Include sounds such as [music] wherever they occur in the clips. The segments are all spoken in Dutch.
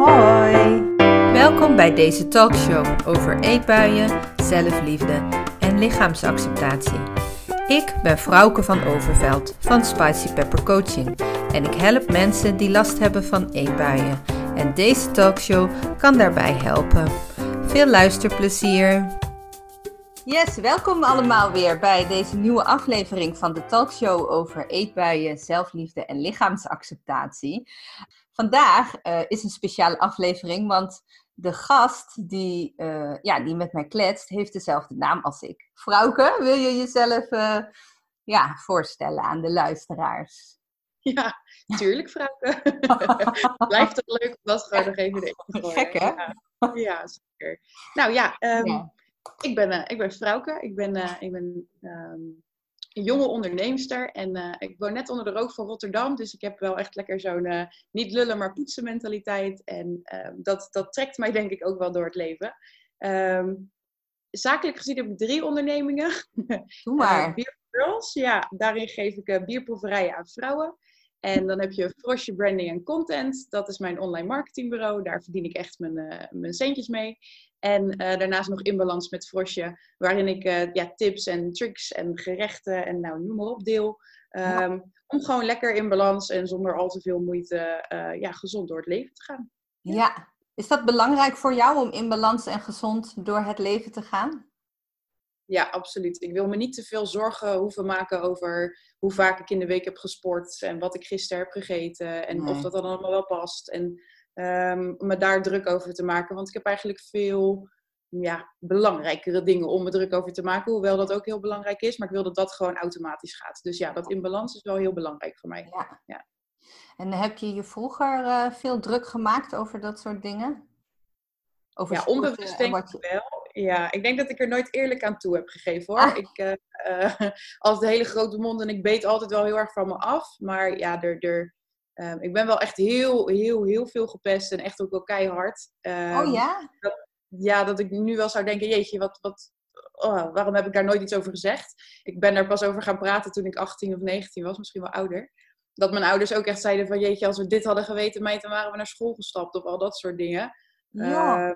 Hoi! Welkom bij deze talkshow over eetbuien, zelfliefde en lichaamsacceptatie. Ik ben Frauke van Overveld van Spicy Pepper Coaching en ik help mensen die last hebben van eetbuien. En deze talkshow kan daarbij helpen. Veel luisterplezier! Yes, welkom allemaal weer bij deze nieuwe aflevering van de talkshow over eetbuien, zelfliefde en lichaamsacceptatie. Vandaag uh, is een speciale aflevering, want de gast die, uh, ja, die met mij kletst, heeft dezelfde naam als ik. Vrouwke, wil je jezelf uh, ja, voorstellen aan de luisteraars? Ja, tuurlijk, Vrouwke. [laughs] Blijft toch leuk om dat gewoon nog even in te Gek, hè? Ja, ja, zeker. Nou ja, um, ja. Ik, ben, ik ben Vrouwke. Ik ben, ik ben um, een jonge onderneemster. En uh, ik woon net onder de rook van Rotterdam. Dus ik heb wel echt lekker zo'n uh, niet lullen maar poetsen mentaliteit. En uh, dat, dat trekt mij denk ik ook wel door het leven. Um, zakelijk gezien heb ik drie ondernemingen. [laughs] Doe maar. Beer Girls, ja. Daarin geef ik bierproeverijen aan vrouwen. En dan heb je Frosje Branding en Content. Dat is mijn online marketingbureau. Daar verdien ik echt mijn, mijn centjes mee. En uh, daarnaast nog in balans met Frosje, waarin ik uh, ja, tips en tricks en gerechten en nou, noem maar op deel. Um, ja. Om gewoon lekker in balans en zonder al te veel moeite uh, ja, gezond door het leven te gaan. Ja. ja. is dat belangrijk voor jou om in balans en gezond door het leven te gaan? Ja, absoluut. Ik wil me niet te veel zorgen hoeven maken over hoe vaak ik in de week heb gesport en wat ik gisteren heb gegeten en nee. of dat dan allemaal wel past. En um, me daar druk over te maken. Want ik heb eigenlijk veel ja, belangrijkere dingen om me druk over te maken. Hoewel dat ook heel belangrijk is. Maar ik wil dat dat gewoon automatisch gaat. Dus ja, dat in balans is wel heel belangrijk voor mij. Ja. ja. En heb je je vroeger uh, veel druk gemaakt over dat soort dingen? Over ja, onbewust denk ik wel. Ja, ik denk dat ik er nooit eerlijk aan toe heb gegeven hoor. Ah. Ik uh, uh, als de hele grote mond en ik beet altijd wel heel erg van me af. Maar ja, er, er, Um, ik ben wel echt heel, heel, heel veel gepest en echt ook wel keihard. Um, oh ja? Dat, ja, dat ik nu wel zou denken, jeetje, wat, wat, oh, waarom heb ik daar nooit iets over gezegd? Ik ben daar pas over gaan praten toen ik 18 of 19 was, misschien wel ouder. Dat mijn ouders ook echt zeiden van, jeetje, als we dit hadden geweten, meid, dan waren we naar school gestapt of al dat soort dingen. Ja. Uh,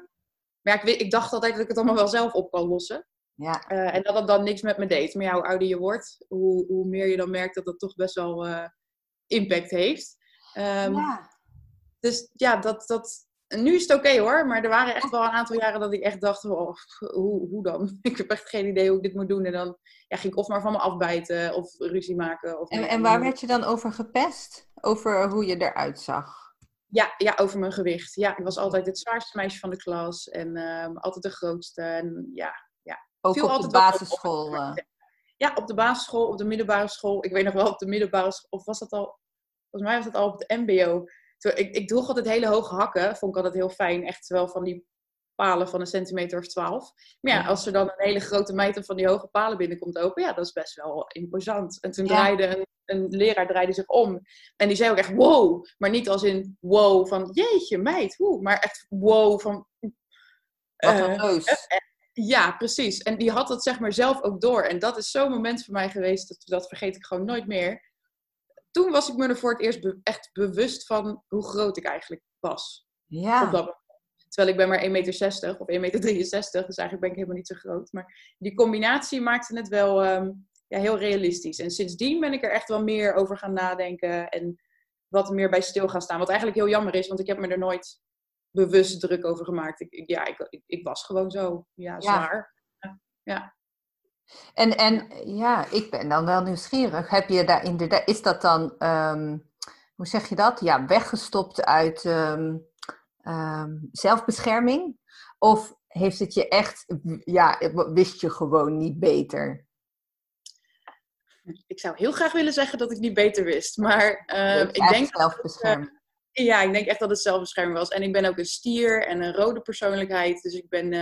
maar ja, ik, ik, dacht altijd dat ik het allemaal wel zelf op kan lossen. Ja. Uh, en dat het dan niks met me deed. Maar ja, hoe ouder je wordt, hoe, hoe meer je dan merkt dat dat toch best wel uh, impact heeft. Um, ja. Dus ja, dat, dat, nu is het oké okay, hoor, maar er waren echt wel een aantal jaren dat ik echt dacht, oh, hoe, hoe dan? [laughs] Ik heb echt geen idee hoe ik dit moet doen. En dan ja, ging ik of maar van me afbijten of ruzie maken. Of en, en waar werd je dan over gepest? Over hoe je eruit zag? Ja, ja, over mijn gewicht. Ja, ik was altijd het zwaarste meisje van de klas en um, altijd de grootste. En ja, ja. Ook Viel op altijd de basisschool? Op, uh... Ja, op de basisschool, op de middelbare school. Ik weet nog wel op de middelbare school, of was dat al volgens mij was het al op het MBO. Ik, ik droeg altijd hele hoge hakken. Vond ik altijd heel fijn. Echt wel van die palen van een centimeter of twaalf. Maar ja, als er dan een hele grote meter van die hoge palen binnenkomt open, ja, dat is best wel imposant. En toen ja. draaide een, een, leraar draaide zich om. En die zei ook echt wow. Maar niet als in wow van jeetje meid, woe. Maar echt wow van... Wat een. Uh, ja, precies. En die had het zeg maar zelf ook door. En dat is zo'n moment voor mij geweest, dat, dat vergeet ik gewoon nooit meer toen was ik me er voor het eerst be echt bewust van hoe groot ik eigenlijk was. Ja. Terwijl ik ben maar 1,60 meter of 1,63 meter, dus eigenlijk ben ik helemaal niet zo groot. Maar die combinatie maakte het wel um, ja, heel realistisch. En sindsdien ben ik er echt wel meer over gaan nadenken en wat meer bij stil gaan staan. Wat eigenlijk heel jammer is, want ik heb me er nooit bewust druk over gemaakt. Ik, ja, ik, ik, ik was gewoon zo. Ja, zwaar. Ja. ja. En, en ja, ik ben dan wel nieuwsgierig. Heb je daar inderdaad, is dat dan, um, hoe zeg je dat? Ja, weggestopt uit um, um, zelfbescherming? Of heeft het je echt, ja, wist je gewoon niet beter? Ik zou heel graag willen zeggen dat ik niet beter wist, maar ik denk. Zelfbescherming. Uh, ja, ik denk echt dat het zelfbescherming was. En ik ben ook een stier en een rode persoonlijkheid. Dus ik ben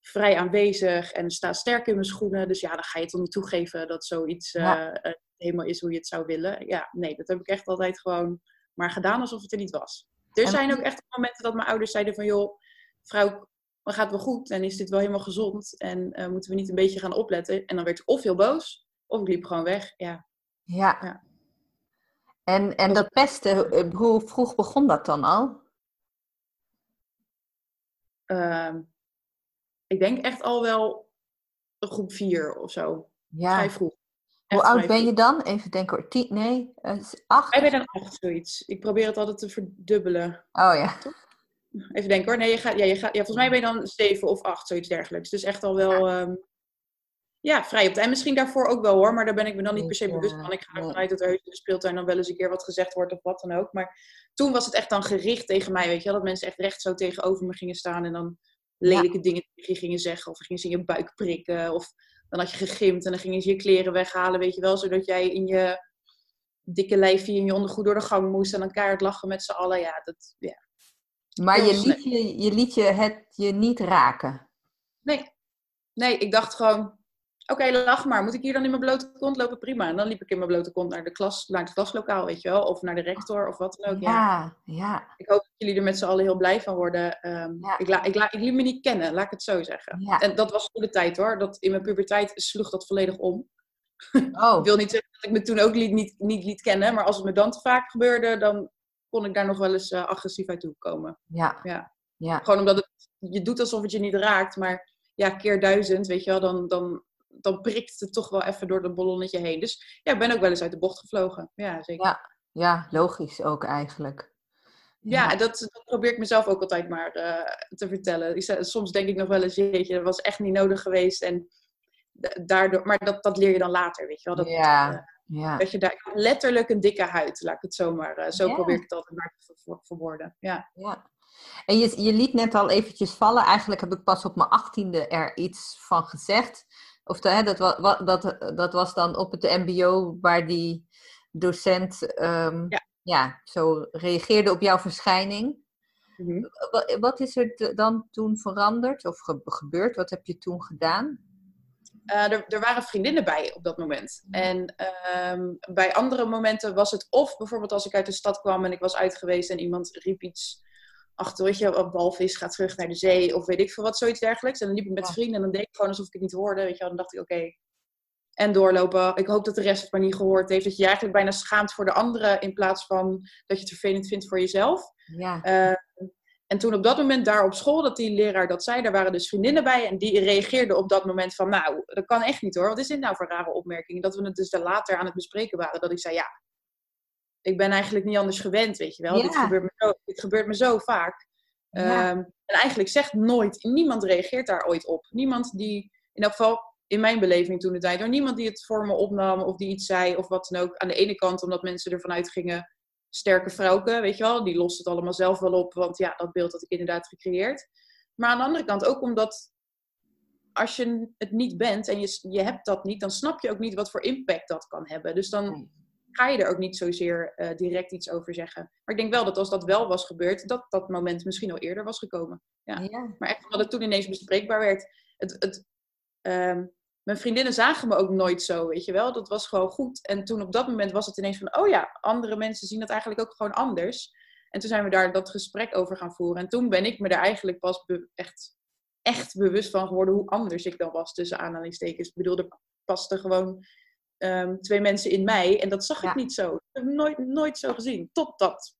vrij aanwezig en sta sterk in mijn schoenen. Dus ja, dan ga je toch niet toegeven dat zoiets ja. uh, helemaal is hoe je het zou willen. Ja, nee, dat heb ik echt altijd gewoon maar gedaan alsof het er niet was. Er en... zijn ook echt momenten dat mijn ouders zeiden van... joh, vrouw, gaat het wel goed en is dit wel helemaal gezond? En uh, moeten we niet een beetje gaan opletten? En dan werd ik of heel boos, of ik liep gewoon weg. Ja. Ja. ja. En, en dat pesten, hoe vroeg begon dat dan al? ehm, ik denk echt al wel een groep vier of zo. Ja. Vrij vroeg. Hoe oud ben vroeg. je dan? Even denken hoor. Tien, nee, eh, acht? Ik ben dan acht zoiets. Ik probeer het altijd te verdubbelen. Oh ja. Even denken hoor. Nee, je gaat, ja, je gaat, ja, volgens mij ben je dan zeven of acht, zoiets dergelijks. Dus echt al wel, ja, ja vrij op het En misschien daarvoor ook wel hoor, maar daar ben ik me dan niet per se bewust van. Ik ga ervan uit dat er heus in de speeltuin dan wel eens een keer wat gezegd wordt of wat dan ook. Maar toen was het echt dan gericht tegen mij, weet je wel. Dat mensen echt recht zo tegenover me gingen staan en dan lelijke dingen tegen je gingen zeggen. Of gingen ze in je buik prikken. Of dan had je gegimd en dan gingen ze je kleren weghalen, weet je wel. Zodat jij in je dikke lijfje in je ondergoed door de gang moest en dan keihard lachen met z'n allen. Ja, dat, ja. Maar je liet je, je liet je het je niet raken. Nee. Nee, ik dacht gewoon, oké, lach maar. Moet ik hier dan in mijn blote kont lopen? Prima. En dan liep ik in mijn blote kont naar, de klas, naar het klaslokaal, weet je wel. Of naar de rector of wat dan ook. Ja. Ja, ja, Ik hoop dat jullie er met z'n allen heel blij van worden. Ehm, Ja. ik, la, ik, la, ik liet me niet kennen, laat ik het zo zeggen. ja. En dat was toen de tijd hoor. Dat, in mijn puberteit sloeg dat volledig om. [laughs] Oh, Ik wil niet zeggen dat ik me toen ook liet, niet, niet liet kennen. Maar als het me dan te vaak gebeurde, dan kon ik daar nog wel eens eh, agressief uit toekomen. ja. Ja. Ja. Gewoon omdat het, je doet alsof het je niet raakt, maar ja, keer duizend, weet je wel, dan, dan, dan prikt het toch wel even door dat ballonnetje heen. Dus ja, ik ben ook wel eens uit de bocht gevlogen. Ja, zeker. Ja, Ja, logisch ook eigenlijk. en dat, dat probeer ik mezelf ook altijd maar eh, te vertellen. Ik zeg- soms denk ik nog wel eens, jeetje, dat was echt niet nodig geweest. En da- daardoor, maar dat, dat leer je dan later, weet je wel. Dat, Ja, eh, ja. dat je daar letterlijk een dikke huid, laat ik het zo maar. eh, zo Ja. probeer ik het altijd maar te ver- ver- verwoorden. Ja. ja. En je, je liet net al eventjes vallen. Eigenlijk heb ik pas op mijn achttiende er iets van gezegd. Of de, hè, dat, wa- dat, dat was dan op het mbo waar die docent ehm, Ja. ja, zo reageerde op jouw verschijning. Mhm. Wa- Wat is er dan toen veranderd of ge- gebeurd? Wat heb je toen gedaan? Eh, er, er waren vriendinnen bij op dat moment. En ehm, bij andere momenten was het of bijvoorbeeld als ik uit de stad kwam en ik was uit geweest en iemand riep iets achter, weet je, een walvis gaat terug naar de zee of weet ik veel wat, zoiets dergelijks. En dan liep ik met Ja. vrienden en dan deed ik gewoon alsof ik het niet hoorde, weet je wel. Dan dacht ik, oké. En doorlopen. Ik hoop dat de rest het maar niet gehoord heeft. Dat je je eigenlijk bijna schaamt voor de anderen in plaats van dat je het vervelend vindt voor jezelf. Ja, Eh, en toen op dat moment daar op school, dat die leraar dat zei, daar waren dus vriendinnen bij. En die reageerden op dat moment van, nou, dat kan echt niet hoor. Wat is dit nou voor rare opmerking? Dat we het dus daar later aan het bespreken waren. Dat ik zei, ja, ik ben eigenlijk niet anders gewend, weet je wel. Ja. Dit, gebeurt me zo, dit gebeurt me zo vaak. Ja. Ehm, en eigenlijk zegt nooit, niemand reageert daar ooit op. Niemand die, in elk geval in mijn beleving toen de tijd, door niemand die het voor me opnam of die iets zei of wat dan ook. Aan de ene kant omdat mensen ervan uitgingen, sterke vrouwke, weet je wel, die lost het allemaal zelf wel op, want ja, dat beeld had ik inderdaad gecreëerd. Maar aan de andere kant ook omdat als je het niet bent en je, je hebt dat niet, dan snap je ook niet wat voor impact dat kan hebben. Dus dan. Ga je er ook niet zozeer eh, direct iets over zeggen. Maar ik denk wel dat als dat wel was gebeurd, dat dat moment misschien al eerder was gekomen. Ja. ja. Maar echt omdat het toen ineens bespreekbaar werd. Het, het, ehm, mijn vriendinnen zagen me ook nooit zo, weet je wel. Dat was gewoon goed. En toen op dat moment was het ineens van, oh ja, andere mensen zien dat eigenlijk ook gewoon anders. En toen zijn we daar dat gesprek over gaan voeren. En toen ben ik me er eigenlijk pas echt, echt bewust van geworden hoe anders ik dan was tussen aanhalingstekens. Ik bedoel, er pasten gewoon ehm, twee mensen in mij. En dat zag Ja. ik niet zo. Ik heb nooit, nooit zo gezien. Totdat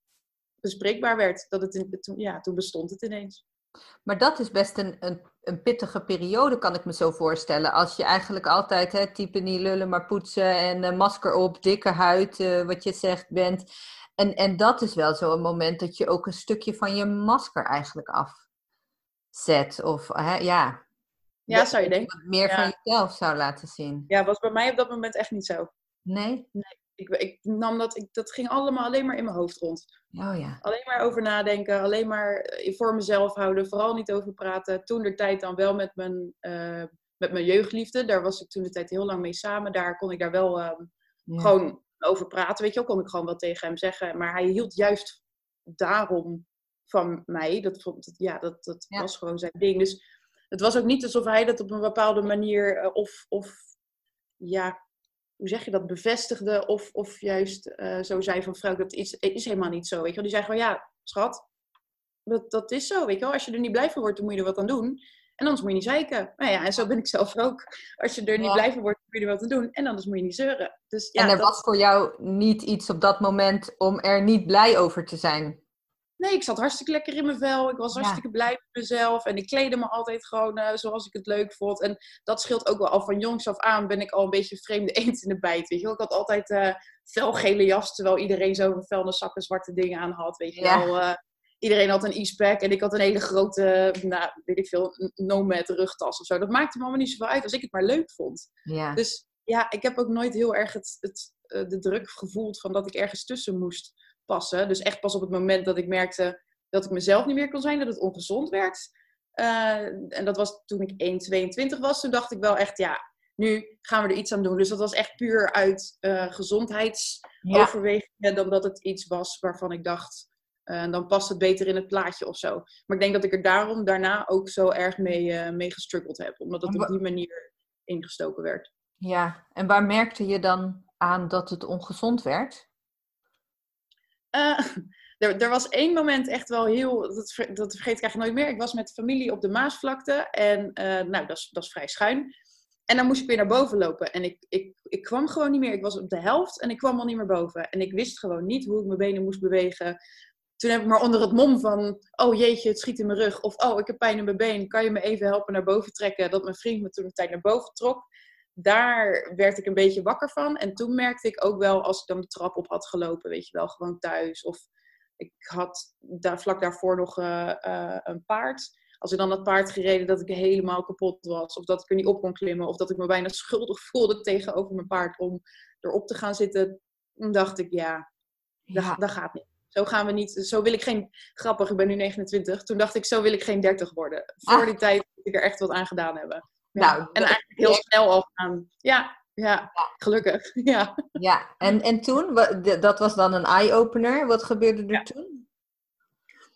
bespreekbaar werd. Dat het in, toen, ja, toen bestond het ineens. Maar dat is best een, een, een pittige periode, kan ik me zo voorstellen. Als je eigenlijk altijd hè, type niet lullen, maar poetsen en eh, masker op, dikke huid, eh, wat je zegt, bent. En, en dat is wel zo'n moment dat je ook een stukje van je masker eigenlijk afzet. Of hè, ja. Ja, zou je denken. wat meer Ja. van jezelf zou laten zien. Ja, was bij mij op dat moment echt niet zo. Nee? Ik, ik nam dat, ik, dat ging allemaal alleen maar in mijn hoofd rond. Oh ja. Alleen maar over nadenken, alleen maar eh, voor mezelf houden, vooral niet over praten. Toen de tijd dan wel met mijn, eh, met mijn jeugdliefde, daar was ik toen de tijd heel lang mee samen. Daar kon ik daar wel ehm, ja. gewoon over praten, weet je wel, kon ik gewoon wel tegen hem zeggen. Maar hij hield juist daarom van mij. Dat, vond, ja, dat, dat Ja. was gewoon zijn ding. Dus het was ook niet alsof hij dat op een bepaalde manier eh, of, of ja, hoe zeg je dat, bevestigde of, of juist eh, zo zei van vrouw, dat is, is helemaal niet zo. Weet je wel? Die zei gewoon, ja, schat, dat, dat is zo, weet je wel. Als je er niet blij van wordt, dan moet je er wat aan doen. En anders moet je niet zeiken. Nou ja, en zo ben ik zelf [laughs] ook. Als je er niet Ja. blij van wordt, moet je er wat aan doen. En anders moet je niet zeuren. Dus ja, en er dat- was voor jou niet iets op dat moment om er niet blij over te zijn. Nee, ik zat hartstikke lekker in mijn vel. Ik was hartstikke blij met mezelf. En ik kleedde me altijd gewoon uh, zoals ik het leuk vond. En dat scheelt ook wel al van jongs af aan ben ik al een beetje vreemde [laughs] eend in de bijt. Weet je wel? Ik had altijd uh, felgele jas, terwijl iedereen zo'n vuilne zakken zwarte dingen aan had. Weet je wel. Uh, iedereen had een e-spec en ik had een hele grote, nou, weet ik veel, nomad rugtas of zo. Dat maakte me allemaal niet zoveel uit als ik het maar leuk vond. Ja. Dus ja, ik heb ook nooit heel erg het, het, de druk gevoeld van dat ik ergens tussen moest passen. Dus echt pas op het moment dat ik merkte dat ik mezelf niet meer kon zijn, dat het ongezond werd. Uh, en dat was toen ik 1,22 was. Toen dacht ik wel echt, ja, nu gaan we er iets aan doen. Dus dat was echt puur uit uh, gezondheidsoverwegingen ja. dan dat het iets was waarvan ik dacht, uh, dan past het beter in het plaatje of zo. Maar ik denk dat ik er daarom daarna ook zo erg mee, mee gestruggeld heb. Omdat het op die manier ingestoken werd. Ja, en waar merkte je dan aan dat het ongezond werd? Uh, [laughs] er, er, was één moment echt wel heel, dat, dat vergeet ik eigenlijk nooit meer. Ik was met familie op de Maasvlakte en uh, nou, dat is, dat is vrij schuin. En dan moest ik weer naar boven lopen. En ik, ik, ik kwam gewoon niet meer. Ik was op de helft en ik kwam al niet meer boven. En ik wist gewoon niet hoe ik mijn benen moest bewegen. Toen heb ik maar onder het mom van, oh jeetje, het schiet in mijn rug. Of, oh, ik heb pijn in mijn been. Kan je me even helpen naar boven trekken? Dat mijn vriend me toen een tijd naar boven trok daar werd ik een beetje wakker van. En toen merkte ik ook wel, als ik dan de trap op had gelopen, weet je wel, gewoon thuis. Of ik had daar, vlak daarvoor nog uh, uh, een paard. Als ik dan dat paard gereden, dat ik helemaal kapot was. Of dat ik er niet op kon klimmen. Of dat ik me bijna schuldig [laughs] voelde tegenover mijn paard om erop te gaan zitten. Toen dacht ik, ja, ja. Dat, dat gaat niet. Zo gaan we niet. Zo wil ik geen. Grappig, ik ben nu 29. Toen dacht ik, zo wil ik geen 30 worden. Voor ah. die tijd moet ik er echt wat aan gedaan hebben. Nou, en eigenlijk heel snel al gaan. Ja, ja, gelukkig. [laughs] Ja, ja. En, en toen, dat was dan een eye-opener. Wat gebeurde er ja. toen?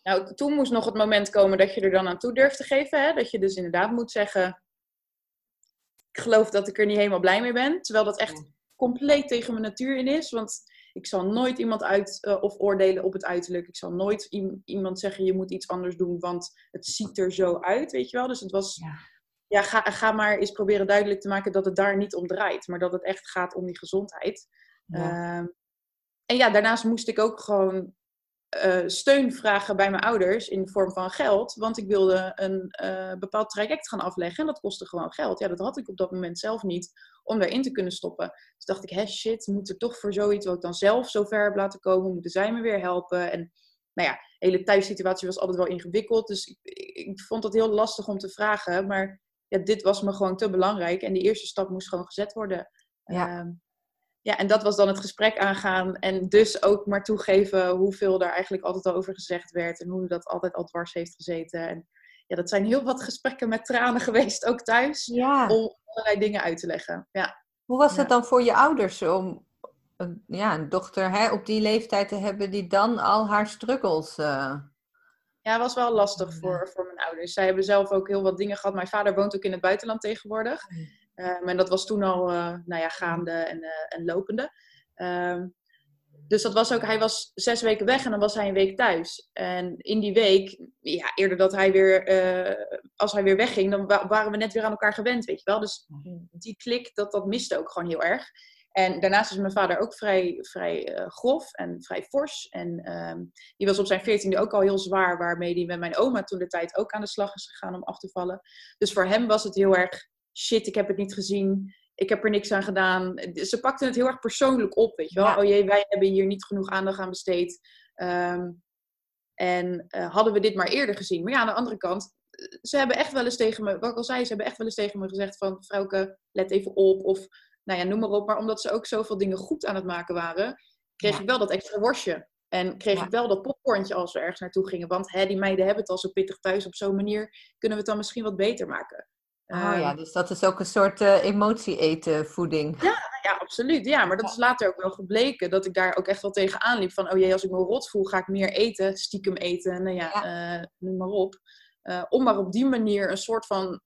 Nou, toen moest nog het moment komen dat je er dan aan toe durft te geven. Hè? Dat je dus inderdaad moet zeggen: Ik geloof dat ik er niet helemaal blij mee ben. Terwijl dat echt compleet tegen mijn natuur in is. Want ik zal nooit iemand uit uh, of oordelen op het uiterlijk. Ik zal nooit iemand zeggen: Je moet iets anders doen, want het ziet er zo uit. Weet je wel? Dus het was. Ja ga, ga maar eens proberen duidelijk te maken dat het daar niet om draait. Maar dat het echt gaat om die gezondheid. Ja. Uh, en ja, daarnaast moest ik ook gewoon uh, steun vragen bij mijn ouders in de vorm van geld. Want ik wilde een uh, bepaald traject gaan afleggen. En dat kostte gewoon geld. Ja, dat had ik op dat moment zelf niet om daarin te kunnen stoppen. Dus dacht ik, hè, shit, moet er toch voor zoiets wat ik dan zelf zo ver heb laten komen, moeten zij me weer helpen. En nou ja, de hele thuissituatie was altijd wel ingewikkeld. Dus ik, ik vond het heel lastig om te vragen. Maar ja, dit was me gewoon te belangrijk. En die eerste stap moest gewoon gezet worden. Ja. Uh, ja, en dat was dan het gesprek aangaan. En dus ook maar toegeven hoeveel daar eigenlijk altijd al over gezegd werd. En hoe dat altijd al dwars heeft gezeten. En ja, dat zijn heel wat gesprekken met tranen [laughs] geweest, ook thuis. Ja. Om allerlei dingen uit te leggen. Ja. Hoe was het dan voor je ouders om ja, een dochter hè, op die leeftijd te hebben die dan al haar struggles... Uh ja, was wel lastig voor, voor mijn ouders. Zij hebben zelf ook heel wat dingen gehad. Mijn vader woont ook in het buitenland tegenwoordig. Um, en dat was toen al uh, nou ja, gaande en, uh, en lopende. Um, dus dat was ook, hij was zes weken weg en dan was hij een week thuis. En in die week, ja, eerder dat hij weer, uh, als hij weer wegging, dan waren we net weer aan elkaar gewend, weet je wel. Dus die klik, dat, dat miste ook gewoon heel erg. En daarnaast is mijn vader ook vrij, vrij uh, grof en vrij fors. En um, die was op zijn veertiende ook al heel zwaar, waarmee hij met mijn oma toen de tijd ook aan de slag is gegaan om af te vallen. Dus voor hem was het heel erg, shit, ik heb het niet gezien. Ik heb er niks aan gedaan. Ze pakten het heel erg persoonlijk op, weet je wel. Ja. Oh jee, wij hebben hier niet genoeg aandacht aan besteed. Um, en uh, hadden we dit maar eerder gezien. Maar ja, aan de andere kant, ze hebben echt wel eens tegen me, wat ik al zei, ze hebben echt wel eens tegen me gezegd van, vrouwke, let even op. Of nou ja, noem maar op. Maar omdat ze ook zoveel dingen goed aan het maken waren, kreeg ik wel dat extra worstje. En kreeg ik wel dat popcornje als we ergens naartoe gingen. Want hè, die meiden hebben het al zo pittig thuis. Op zo'n manier kunnen we het dan misschien wat beter maken. Um, ja, dus dat is ook een soort uh, emotie-eten voeding. Ja, ja, absoluut. Ja, maar dat is later ook wel gebleken. Dat ik daar ook echt wel tegen aanliep. Van, oh jee, als ik me rot voel, ga ik meer eten. Stiekem eten. Nou ja, ja. Uh, noem maar op. Uh, om maar op die manier een soort van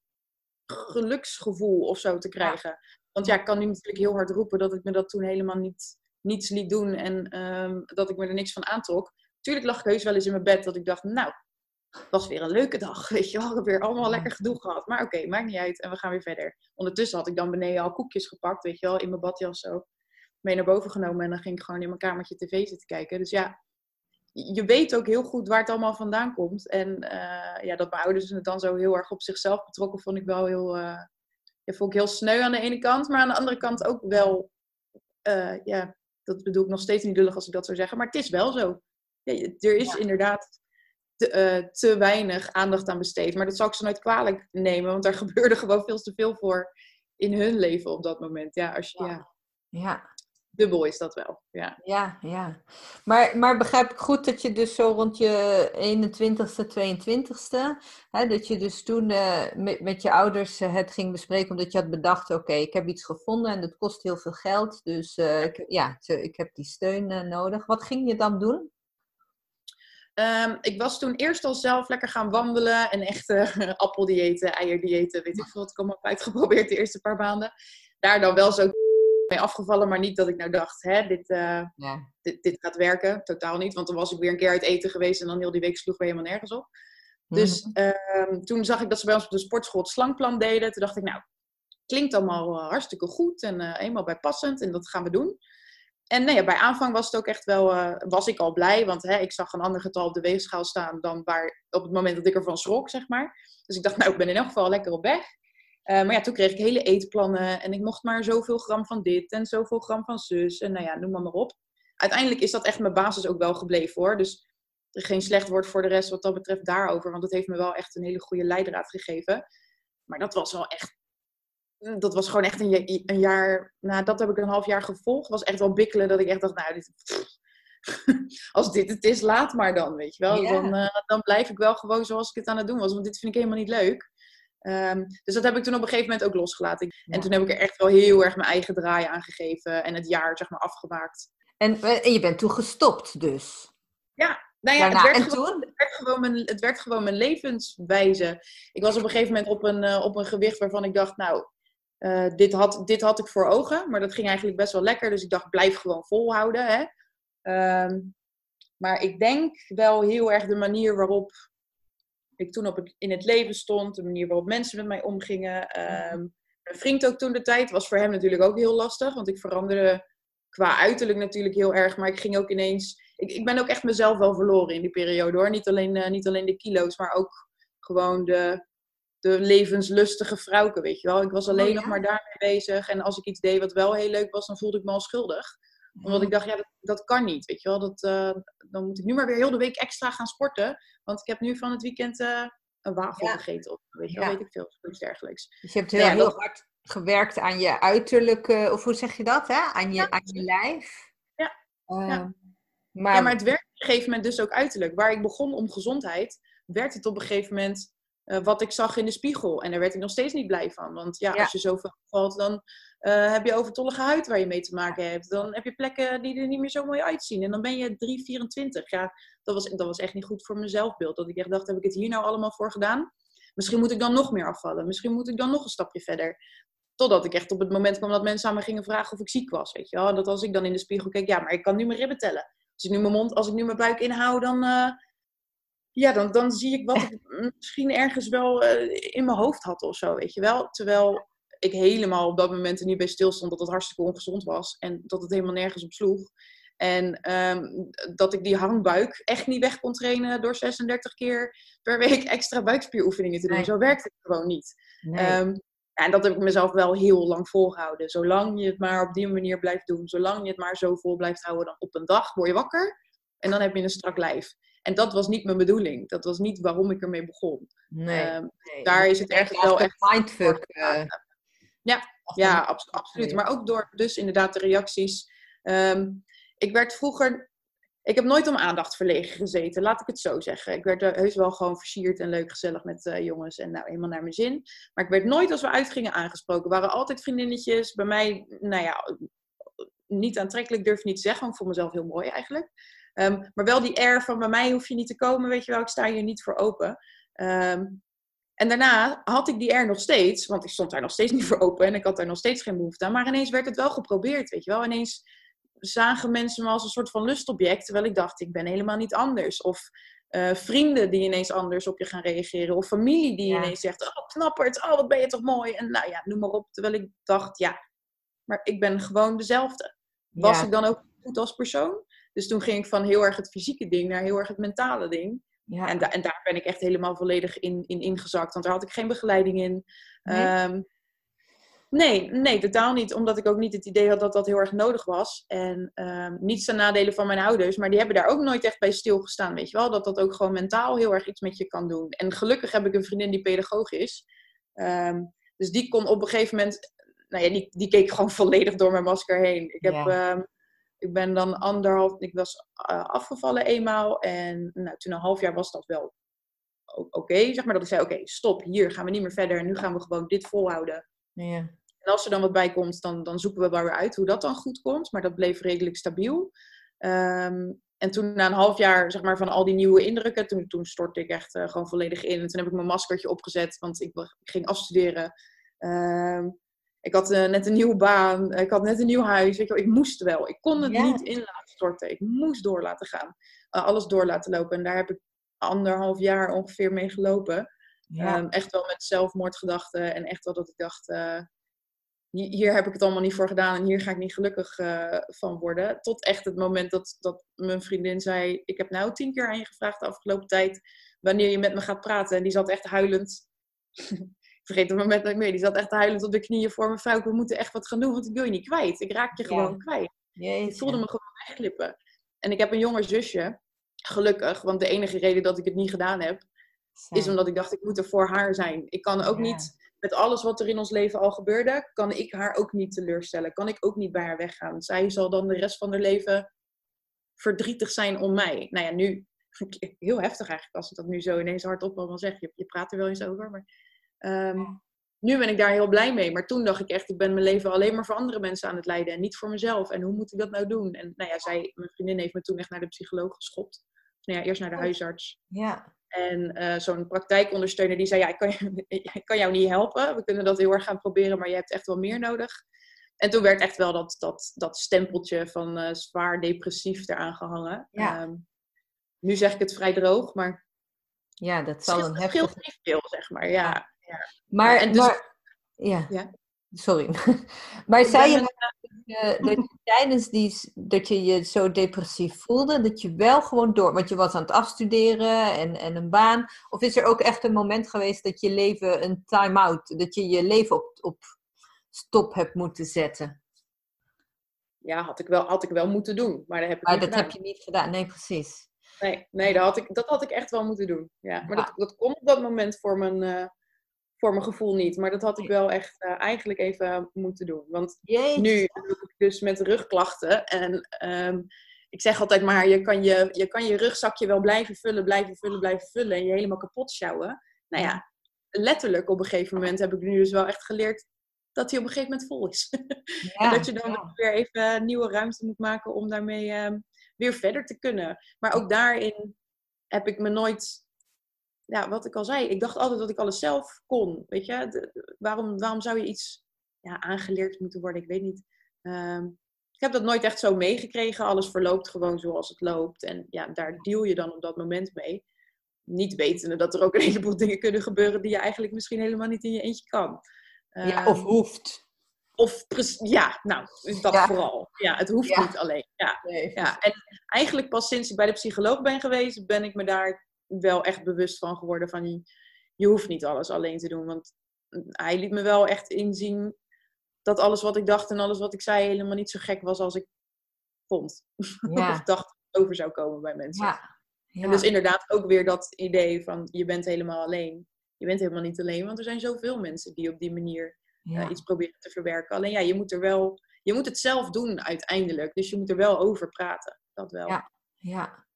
geluksgevoel of zo te krijgen. Want ja, ik kan nu natuurlijk heel hard roepen dat ik me dat toen helemaal niet, niets liet doen en um, dat ik me er niks van aantrok. Tuurlijk lag ik heus wel eens in mijn bed dat ik dacht, nou, het was weer een leuke dag, [laughs] weet je wel. Ik heb weer allemaal lekker gedoe gehad. Maar oké, okay, maakt niet uit en we gaan weer verder. Ondertussen had ik dan beneden al koekjes gepakt, weet je wel, in mijn badjas zo. Mee naar boven genomen en dan ging ik gewoon in mijn kamertje tv zitten kijken. Dus ja, je weet ook heel goed waar het allemaal vandaan komt. En uh, ja, dat mijn ouders het dan zo heel erg op zichzelf betrokken, vond ik wel heel, uh, ja, vond ik heel sneu aan de ene kant. Maar aan de andere kant ook wel, uh, ja, dat bedoel ik nog steeds niet lullig als ik dat zou zeggen. Maar het is wel zo. Ja, er is inderdaad te, te, weinig aandacht aan besteed. Maar dat zou ik ze nooit kwalijk nemen, want daar [laughs] gebeurde gewoon veel te veel voor in hun leven op dat moment. Ja, als je, ja. ja dubbel is dat wel. Ja, ja. ja. Maar, maar begrijp ik goed dat je dus zo rond je 21ste, 22ste, hè, dat je dus toen uh, met, met je ouders uh, het ging bespreken, omdat je had bedacht, oké, ik heb iets gevonden en dat kost heel veel geld, dus uh, ik, ja, ik heb die steun nodig. Wat ging je dan doen? Um, ik was toen eerst al zelf lekker gaan wandelen en echte [laughs] appeldiëten, eierdiëten, weet ik veel wat ik allemaal heb uitgeprobeerd de eerste paar maanden. Daar dan wel zo mee afgevallen, maar niet dat ik nou dacht, hè, dit, uh, ja. dit, dit, gaat werken. Totaal niet, want dan was ik weer een keer uit eten geweest en dan heel die week sloeg we helemaal nergens op. Dus uh, toen zag ik dat ze bij ons op de sportschool het slangplan deden. Toen dacht ik, nou, klinkt allemaal uh, hartstikke goed en uh, eenmaal bijpassend en dat gaan we doen. En nee, bij aanvang was het ook echt wel, was ik al blij, want hè, ik zag een ander getal op de weegschaal staan dan waar, op het moment dat ik ervan schrok, zeg maar. Dus ik dacht, nou, ik ben in elk geval lekker op weg. Uh, maar ja, toen kreeg ik hele eetplannen en ik mocht maar zoveel gram van dit en zoveel gram van zus en nou ja, noem maar maar op. Uiteindelijk is dat echt mijn basis ook wel gebleven hoor. Dus geen slecht woord voor de rest wat dat betreft daarover, want het heeft me wel echt een hele goede leidraad gegeven. Maar dat was wel echt, dat was gewoon echt een, een jaar, nou dat heb ik een half jaar gevolgd, was echt wel bikkelen dat ik echt dacht, nou dit, [laughs] als dit het is, laat maar dan, weet je wel. Dan, uh, dan blijf ik wel gewoon zoals ik het aan het doen was, want dit vind ik helemaal niet leuk. Um, dus dat heb ik toen op een gegeven moment ook losgelaten. En toen heb ik er echt wel heel erg mijn eigen draai aan gegeven en het jaar zeg maar afgemaakt. En, eh, en je bent toen gestopt dus? Ja, nou ja, het, werd gewoon, het, werd gewoon, mijn, het werd gewoon mijn levenswijze. Ik was op een gegeven moment op een, uh, op een gewicht waarvan ik dacht, nou, uh, dit, had, dit had ik voor ogen. Maar dat ging eigenlijk best wel lekker. Dus ik dacht, blijf gewoon volhouden. Hè? Um, maar ik denk wel heel erg de manier waarop ik toen op in het leven stond, de manier waarop mensen met mij omgingen. Um, mijn vriend ook toen de tijd was voor hem natuurlijk ook heel lastig, want ik veranderde qua uiterlijk natuurlijk heel erg, maar ik ging ook ineens. Ik, ik ben ook echt mezelf wel verloren in die periode hoor. Niet alleen, uh, niet alleen de kilo's, maar ook gewoon de, de levenslustige vrouwke, weet je wel. Ik was oh, alleen nog maar daarmee bezig. En als ik iets deed wat wel heel leuk was, dan voelde ik me al schuldig. Omdat ik dacht, ja, dat, dat kan niet, weet je wel. Dat, uh, dan moet ik nu maar weer heel de week extra gaan sporten. Want ik heb nu van het weekend uh, een wafel gegeten. Of weet, je, ja. weet ik veel, iets dergelijks. Dus je hebt heel, ja, heel hard gewerkt aan je uiterlijke, of hoe zeg je dat, hè? Aan je, aan je lijf. Ja. Uh, maar... ja, maar het werkt op een gegeven moment dus ook uiterlijk. Waar ik begon om gezondheid, werd het op een gegeven moment uh, wat ik zag in de spiegel. En daar werd ik nog steeds niet blij van. Want ja, als je zoveel valt, dan uh, heb je overtollige huid waar je mee te maken hebt. Dan heb je plekken die er niet meer zo mooi uitzien. En dan ben je 3,24. Ja, dat was, dat was echt niet goed voor mijn zelfbeeld. Dat ik echt dacht, heb ik het hier nou allemaal voor gedaan? Misschien moet ik dan nog meer afvallen. Misschien moet ik dan nog een stapje verder. Totdat ik echt op het moment kwam dat mensen aan me gingen vragen of ik ziek was. Weet je wel? Dat als ik dan in de spiegel keek, ja, maar ik kan nu mijn ribben tellen. Als ik nu mijn mond, als ik nu mijn buik inhoud, dan, uh, ja, dan, dan zie ik wat ik misschien ergens wel uh, in mijn hoofd had of zo, weet je wel. Terwijl ik helemaal op dat moment er niet bij stilstond dat het hartstikke ongezond was. En dat het helemaal nergens op sloeg. En um, dat ik die hangbuik echt niet weg kon trainen door 36 keer per week [laughs] extra buikspieroefeningen te doen. Nee. Zo werkt het gewoon niet. Nee. Um, en dat heb ik mezelf wel heel lang volgehouden. Zolang je het maar op die manier blijft doen, zolang je het maar zo vol blijft houden, dan op een dag word je wakker en dan heb je een strak lijf. En dat was niet mijn bedoeling. Dat was niet waarom ik ermee begon. Nee. Um, nee. Daar is het echt wel echt. Mindfuck. Uh, ja, ja abs absoluut. Maar ook door dus inderdaad de reacties. Um, ik werd vroeger. Ik heb nooit om aandacht verlegen gezeten, laat ik het zo zeggen. Ik werd heus wel gewoon versierd en leuk gezellig met uh, jongens en nou helemaal naar mijn zin. Maar ik werd nooit als we uitgingen aangesproken. Er waren altijd vriendinnetjes. Bij mij, nou ja, niet aantrekkelijk durf ik niet te zeggen, want ik vond mezelf heel mooi eigenlijk. Um, maar wel die air van bij mij hoef je niet te komen, weet je wel, ik sta hier niet voor open. Um, en daarna had ik die er nog steeds, want ik stond daar nog steeds [laughs] niet voor open en ik had daar nog steeds geen behoefte aan. Maar ineens werd het wel geprobeerd, weet je wel. Ineens zagen mensen me als een soort van lustobject, terwijl ik dacht, ik ben helemaal niet anders. Of uh, vrienden die ineens anders op je gaan reageren. Of familie die ja. ineens zegt, oh knapperd, oh wat ben je toch mooi. En nou ja, noem maar op. Terwijl ik dacht, ja, maar ik ben gewoon dezelfde. Was ja. ik dan ook goed als persoon? Dus toen ging ik van heel erg het fysieke ding naar heel erg het mentale ding. Ja. En, en daar ben ik echt helemaal volledig in, in ingezakt. Want daar had ik geen begeleiding in. Nee. Ehm, nee, nee, totaal niet. Omdat ik ook niet het idee had dat dat heel erg nodig was. En um, niets ten nadele van mijn ouders. Maar die hebben daar ook nooit echt bij stilgestaan. Weet je wel? Dat dat ook gewoon mentaal heel erg iets met je kan doen. En gelukkig heb ik een vriendin die pedagoog is. Ehm, dus die kon op een gegeven moment... Nou ja, die, die keek gewoon volledig door mijn masker heen. Ik heb... Ik ben dan anderhalf, ik was uh, afgevallen eenmaal. En nou, toen een half jaar was dat wel oké. zeg maar dat ik zei, oké, stop, hier gaan we niet meer verder. En nu gaan we gewoon dit volhouden. Ja. En als er dan wat bij komt, dan, dan zoeken we wel weer uit hoe dat dan goed komt. Maar dat bleef redelijk stabiel. Um, en toen na een half jaar zeg maar, van al die nieuwe indrukken, toen, toen stortte ik echt uh, gewoon volledig in. En toen heb ik mijn maskertje opgezet, want ik, ik ging afstuderen. Um, ik had uh, net een nieuwe baan, ik had net een nieuw huis. Weet je wel, ik moest wel. Ik kon het niet in laten storten. Ik moest door laten gaan. Uh, alles door laten lopen. En daar heb ik anderhalf jaar ongeveer mee gelopen. Ja. Um, echt wel met zelfmoordgedachten. En echt wel dat ik dacht, uh, hier heb ik het allemaal niet voor gedaan. En hier ga ik niet gelukkig van worden. Tot echt het moment dat, dat mijn vriendin zei, ik heb nou tien keer aan je gevraagd de afgelopen tijd. Wanneer je met me gaat praten. En die zat echt huilend [laughs] vergeet het moment dat ik mee. Die zat echt huilend op de knieën voor me. Vrouw, we moeten echt wat gaan doen, want ik wil je niet kwijt. Ik raak je gewoon kwijt. Ik voelde me gewoon wegglippen. En ik heb een jonger zusje, gelukkig. Want de enige reden dat ik het niet gedaan heb, is omdat ik dacht, ik moet er voor haar zijn. Ik kan ook niet, met alles wat er in ons leven al gebeurde, kan ik haar ook niet teleurstellen. Kan ik ook niet bij haar weggaan. Zij zal dan de rest van haar leven verdrietig zijn om mij. Nou ja, nu, [laughs] heel heftig eigenlijk als ik dat nu zo ineens hardop allemaal zeg. Je, je praat er wel eens over, maar Um, nu ben ik daar heel blij mee. Maar toen dacht ik echt, ik ben mijn leven alleen maar voor andere mensen aan het leiden. En niet voor mezelf. En hoe moet ik dat nou doen? En nou ja, zij, mijn vriendin heeft me toen echt naar de psycholoog geschopt. Nou ja, eerst naar de huisarts. Ja. En uh, zo'n praktijkondersteuner die zei, ja, ik kan, [laughs] ik kan jou niet helpen. We kunnen dat heel erg gaan proberen, maar je hebt echt wel meer nodig. En toen werd echt wel dat, dat, dat stempeltje van uh, zwaar depressief eraan gehangen. Ja. Um, nu zeg ik het vrij droog, maar... Ja, dat zal een heftig... Veel, zeg maar, ja. Maar, en dus, maar ja. ja. Sorry. [laughs] maar zei je dat je [laughs] tijdens die, dat je je zo depressief voelde, dat je wel gewoon door, want je was aan het afstuderen en, en een baan, of is er ook echt een moment geweest dat je leven een time-out, dat je je leven op, op stop hebt moeten zetten? Ja, had ik wel, had ik wel moeten doen, maar dat heb ik maar dat heb je niet gedaan, nee, precies. Nee, nee dat, had ik, dat had ik echt wel moeten doen. Ja. Maar Dat, dat kon op dat moment voor mijn, uh, voor mijn gevoel niet. Maar dat had ik wel echt uh, eigenlijk even moeten doen. Want nu loop ik dus met rugklachten. En um, ik zeg altijd maar, je kan je, je kan je rugzakje wel blijven vullen, blijven vullen, blijven vullen. En je helemaal kapot sjouwen. Nou ja, letterlijk op een gegeven moment heb ik nu dus wel echt geleerd dat hij op een gegeven moment vol is. [laughs] Ja, en dat je dan ja. weer even nieuwe ruimte moet maken om daarmee um, weer verder te kunnen. Maar ook daarin heb ik me nooit ja, wat ik al zei, ik dacht altijd dat ik alles zelf kon. Weet je, waarom, waarom zou je iets ja, aangeleerd moeten worden? Ik weet niet. Um, ik heb dat nooit echt zo meegekregen. Alles verloopt gewoon zoals het loopt. En ja, daar deal je dan op dat moment mee. Niet wetende dat er ook een heleboel dingen kunnen gebeuren die je eigenlijk misschien helemaal niet in je eentje kan. ja, of ehm, hoeft. Of ja, nou, dat vooral. Ja, het hoeft niet alleen. Ja. Nee. ja. En eigenlijk pas sinds ik bij de psycholoog ben geweest, ben ik me daar wel echt bewust van geworden van je hoeft niet alles alleen te doen. Want hij liet me wel echt inzien dat alles wat ik dacht en alles wat ik zei helemaal niet zo gek was als ik vond. [laughs] Ja. of dacht over zou komen bij mensen. Ja. Ja. En dus inderdaad ook weer dat idee van je bent helemaal alleen. Je bent helemaal niet alleen, want er zijn zoveel mensen die op die manier uh, iets proberen te verwerken. Alleen ja, je moet er wel, je moet het zelf doen uiteindelijk. Dus je moet er wel over praten. Dat wel. Ja, ja.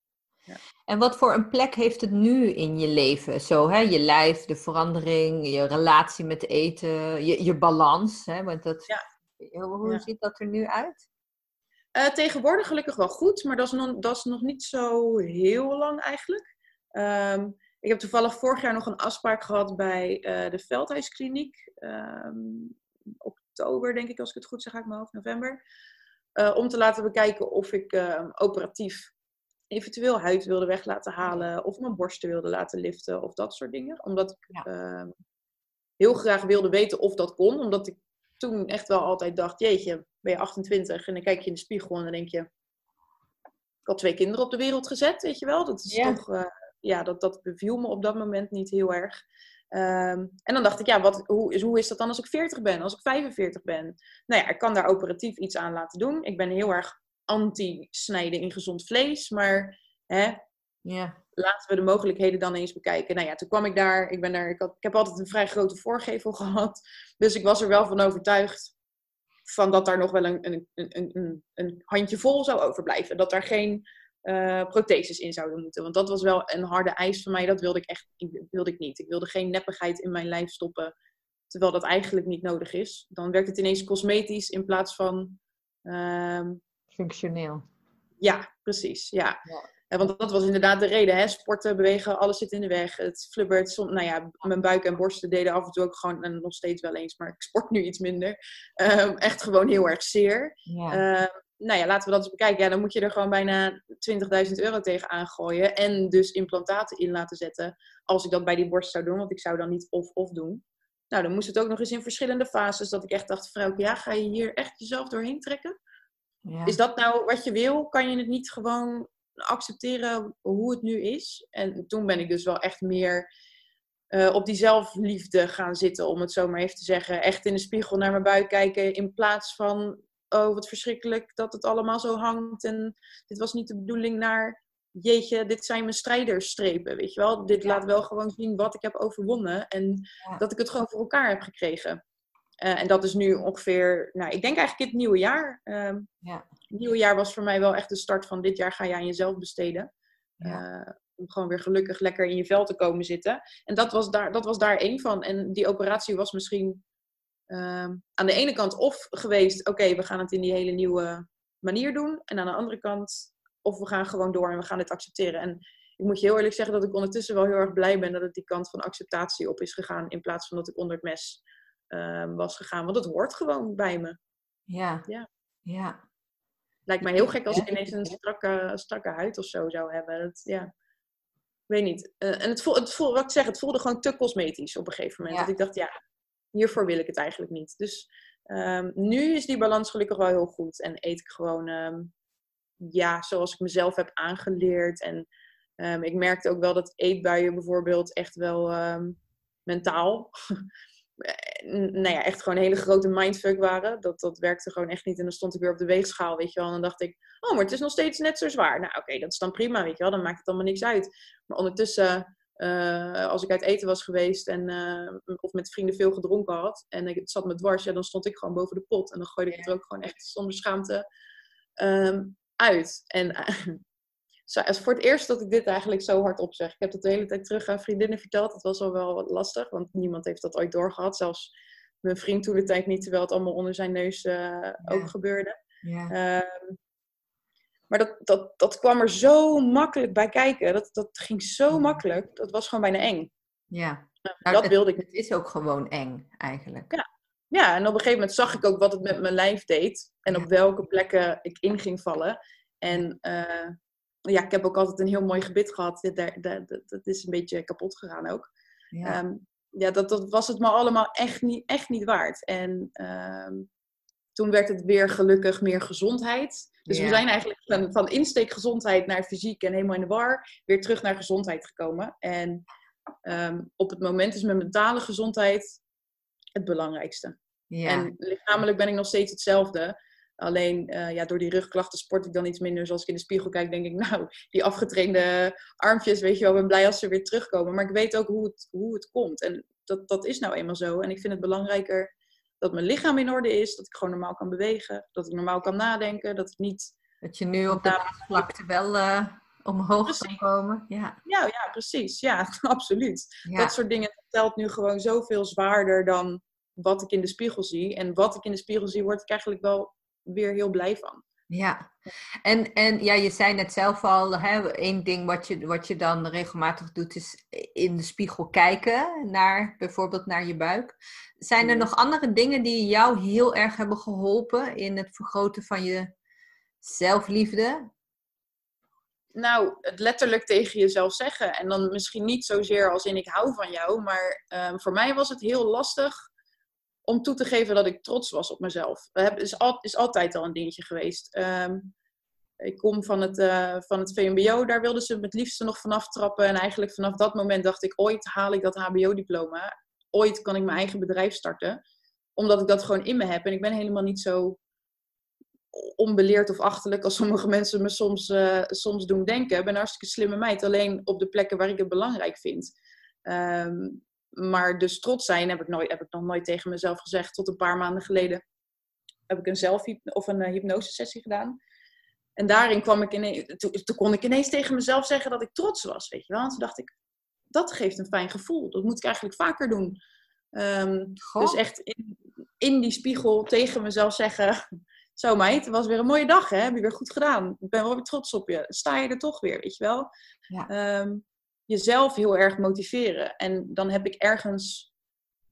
Ja. En wat voor een plek heeft het nu in je leven? Zo, hè? Je lijf, de verandering, je relatie met eten, je, je balans. Hè? Want dat, ja. Hoe ziet dat er nu uit? Uh, tegenwoordig gelukkig wel goed, maar dat is nog, dat is nog niet zo heel lang eigenlijk. Um, ik heb toevallig vorig jaar nog een afspraak gehad bij uh, de Veldhuiskliniek. Um, oktober, denk ik, als ik het goed zeg uit mijn hoofd, november. Uh, om te laten bekijken of ik uh, operatief eventueel huid wilde weg laten halen of mijn borsten wilde laten liften of dat soort dingen. Omdat ik uh, heel graag wilde weten of dat kon. Omdat ik toen echt wel altijd dacht, jeetje, ben je 28 en dan kijk je in de spiegel en dan denk je, ik had twee kinderen op de wereld gezet, weet je wel. Dat is toch, uh, ja, dat, dat beviel me op dat moment niet heel erg. Um, en dan dacht ik, ja, wat, hoe, is, hoe is dat dan als ik 40 ben, als ik 45 ben? Nou ja, ik kan daar operatief iets aan laten doen. Ik ben heel erg anti-snijden in gezond vlees, maar hè, ja. laten we de mogelijkheden dan eens bekijken. Nou ja, toen kwam ik daar, ik, ben daar ik, had, ik heb altijd een vrij grote voorgevel [laughs] gehad, dus ik was er wel van overtuigd van dat daar nog wel een, een, een, een, een handjevol zou overblijven. Dat daar geen uh, protheses in zouden moeten. Want dat was wel een harde eis van mij. Dat wilde ik echt wilde ik niet. Ik wilde geen neppigheid in mijn lijf stoppen. Terwijl dat eigenlijk niet nodig is. Dan werkt het ineens cosmetisch in plaats van... Uh, Functioneel. Ja, precies. Ja. ja. Want dat was inderdaad de reden. Hè? Sporten, bewegen, alles zit in de weg. Het flubbert. Som, nou ja, mijn buik en borsten deden af en toe ook gewoon... En nog steeds wel eens, maar ik sport nu iets minder. Um, echt gewoon heel erg zeer. Ja. Um, nou ja, laten we dat eens bekijken. Ja, dan moet je er gewoon bijna 20.000 euro tegen aangooien. En dus implantaten in laten zetten. Als ik dat bij die borst zou doen, want ik zou dan niet of-of doen. Nou, dan moest het ook nog eens in verschillende fases. Dat ik echt dacht, vrouw, ja, ga je hier echt jezelf doorheen trekken? Ja. Is dat nou wat je wil? Kan je het niet gewoon accepteren hoe het nu is? En toen ben ik dus wel echt meer uh, op die zelfliefde gaan zitten, om het zo maar even te zeggen. Echt in de spiegel naar mijn buik kijken in plaats van oh wat verschrikkelijk dat het allemaal zo hangt en dit was niet de bedoeling naar, jeetje, dit zijn mijn strijdersstrepen, weet je wel. Dit laat wel gewoon zien wat ik heb overwonnen en dat ik het gewoon voor elkaar heb gekregen. Uh, en dat is nu ongeveer, nou, ik denk eigenlijk het nieuwe jaar. Uh, ja. Het nieuwe jaar was voor mij wel echt de start van dit jaar ga je aan jezelf besteden. Ja. Uh, om gewoon weer gelukkig lekker in je vel te komen zitten. En dat was daar, dat was daar één van. En die operatie was misschien Ehm, aan de ene kant of geweest, oké, we gaan het in die hele nieuwe manier doen. En aan de andere kant, of we gaan gewoon door en we gaan dit accepteren. En ik moet je heel eerlijk zeggen dat ik ondertussen wel heel erg blij ben dat het die kant van acceptatie op is gegaan. In plaats van dat ik onder het mes uh, was gegaan. Want het hoort gewoon bij me. Ja. Ja. ja. Lijkt mij heel gek als ik ineens een strakke, strakke huid of zo zou hebben. Dat, ja. Ik weet niet. Uh, en het voelde, het voelde, wat ik zeg, het voelde gewoon te cosmetisch op een gegeven moment. Dat ik dacht, ja, hiervoor wil ik het eigenlijk niet. Dus um, nu is die balans gelukkig wel heel goed. En eet ik gewoon, um, ja, zoals ik mezelf heb aangeleerd. En um, ik merkte ook wel dat eetbuien bijvoorbeeld echt wel mentaal... nou ja, echt gewoon een hele grote mindfuck waren. Dat, dat werkte gewoon echt niet. En dan stond ik weer op de weegschaal, weet je wel. En dan dacht ik, oh, maar het is nog steeds net zo zwaar. Nou, oké, dat is dan prima, weet je wel. Dan maakt het allemaal niks uit. Maar ondertussen uh, als ik uit eten was geweest en, uh, of met vrienden veel gedronken had en ik, het zat me dwars, ja, dan stond ik gewoon boven de pot. En dan gooide ik het er ook gewoon echt zonder schaamte um, uit. En uh, voor het eerst dat ik dit eigenlijk zo hard opzeg. Ik heb dat de hele tijd terug aan vriendinnen verteld. Dat was al wel wat lastig, want niemand heeft dat ooit doorgehad. Zelfs mijn vriend toen de tijd niet, terwijl het allemaal onder zijn neus ja. ook gebeurde. Ja. Um, maar dat, dat, dat kwam er zo makkelijk bij kijken. Dat, dat ging zo makkelijk. Dat was gewoon bijna eng. Ja, nou, dat wilde ik. Het is ook gewoon eng, eigenlijk. Ja. ja, en op een gegeven moment zag ik ook wat het met mijn lijf deed. En op welke plekken ik in ging vallen. En uh, ja, ik heb ook altijd een heel mooi gebit gehad. Dat, dat, dat is een beetje kapot gegaan ook. Ja, um, ja dat, dat was het me allemaal echt niet, echt niet waard. En um, toen werd het weer gelukkig meer gezondheid. Dus we zijn eigenlijk van, van insteek gezondheid naar fysiek en helemaal in de war weer terug naar gezondheid gekomen. En um, op het moment is mijn mentale gezondheid het belangrijkste. Ja. En lichamelijk ben ik nog steeds hetzelfde. Alleen uh, ja, door die rugklachten sport ik dan iets minder. Zoals ik in de spiegel kijk, denk ik, [laughs] nou, die afgetrainde armpjes, weet je wel, ik ben blij als ze weer terugkomen. Maar ik weet ook hoe het, hoe het komt. En dat, dat is nou eenmaal zo. En ik vind het belangrijker dat mijn lichaam in orde is, dat ik gewoon normaal kan bewegen, dat ik normaal kan nadenken, dat ik niet... Dat je nu op de vlakte wel uh, omhoog precies. kan komen. Ja. ja, ja, precies. Ja, [laughs] absoluut. Dat soort dingen telt nu gewoon zoveel zwaarder dan wat ik in de spiegel zie. En wat ik in de spiegel zie, word ik eigenlijk wel weer heel blij van. Ja, en, en ja, je zei net zelf al, hè, één ding wat je, wat je dan regelmatig doet is in de spiegel kijken naar bijvoorbeeld naar je buik. Zijn er nog andere dingen die jou heel erg hebben geholpen in het vergroten van je zelfliefde? Nou, het letterlijk tegen jezelf zeggen. En dan misschien niet zozeer als in ik hou van jou, maar um, voor mij was het heel lastig om toe te geven dat ik trots was op mezelf. Dat is, al, is altijd al een dingetje geweest. Um, ik kom van het, uh, van het VMBO, daar wilden ze het liefste nog vanaf trappen. En eigenlijk vanaf dat moment dacht ik, ooit haal ik dat HBO-diploma. Ooit kan ik mijn eigen bedrijf starten. Omdat ik dat gewoon in me heb. En ik ben helemaal niet zo onbeleerd of achterlijk als sommige mensen me soms, uh, soms doen denken. Ik ben een hartstikke slimme meid, alleen op de plekken waar ik het belangrijk vind. Um, maar dus trots zijn heb ik, nooit, heb ik nog nooit tegen mezelf gezegd. Tot een paar maanden geleden heb ik een zelf of een uh, hypnosesessie gedaan. En daarin kwam ik ineens, toen, toen, kon ik ineens tegen mezelf zeggen dat ik trots was, weet je wel. En toen dacht ik, dat geeft een fijn gevoel. Dat moet ik eigenlijk vaker doen. Um, dus echt in, in, die spiegel tegen mezelf zeggen, [laughs] zo meid, het was weer een mooie dag, hè? Heb je weer goed gedaan. Ik ben wel weer trots op je. Sta je er toch weer, weet je wel. Ja. Um, jezelf heel erg motiveren. En dan heb ik ergens,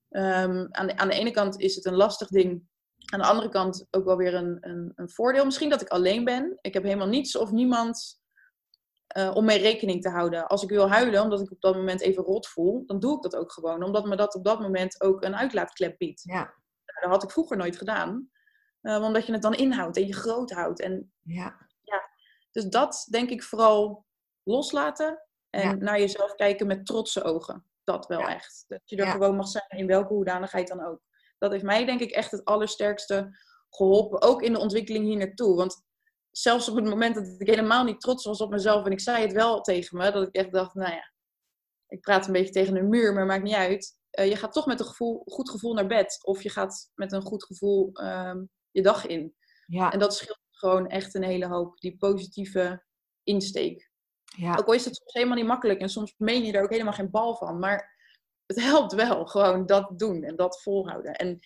um, aan, de, aan de ene kant is het een lastig ding aan de andere kant ook wel weer een, een, een, voordeel. Misschien dat ik alleen ben. Ik heb helemaal niets of niemand uh, om mee rekening te houden. Als ik wil huilen, omdat ik op dat moment even rot voel, dan doe ik dat ook gewoon. Omdat me dat op dat moment ook een uitlaatklep biedt. Ja. Nou, dat had ik vroeger nooit gedaan. Uh, omdat je het dan inhoudt en je groot houdt. En, ja. ja. Dus dat denk ik vooral loslaten. En naar jezelf kijken met trotse ogen. Dat wel echt. Dat je er gewoon mag zijn in welke hoedanigheid dan ook dat heeft mij denk ik echt het allersterkste geholpen. Ook in de ontwikkeling hier naartoe. Want zelfs op het moment dat ik helemaal niet trots was op mezelf en ik zei het wel tegen me, dat ik echt dacht, nou ja, ik praat een beetje tegen een muur, maar maakt niet uit. Uh, je gaat toch met een gevoel, goed gevoel naar bed. Of je gaat met een goed gevoel um, je dag in. Ja. En dat scheelt gewoon echt een hele hoop. Die positieve insteek. Ja. Ook al is het soms helemaal niet makkelijk en soms meen je er ook helemaal geen bal van. Maar het helpt wel. [laughs] Gewoon dat doen en dat volhouden. En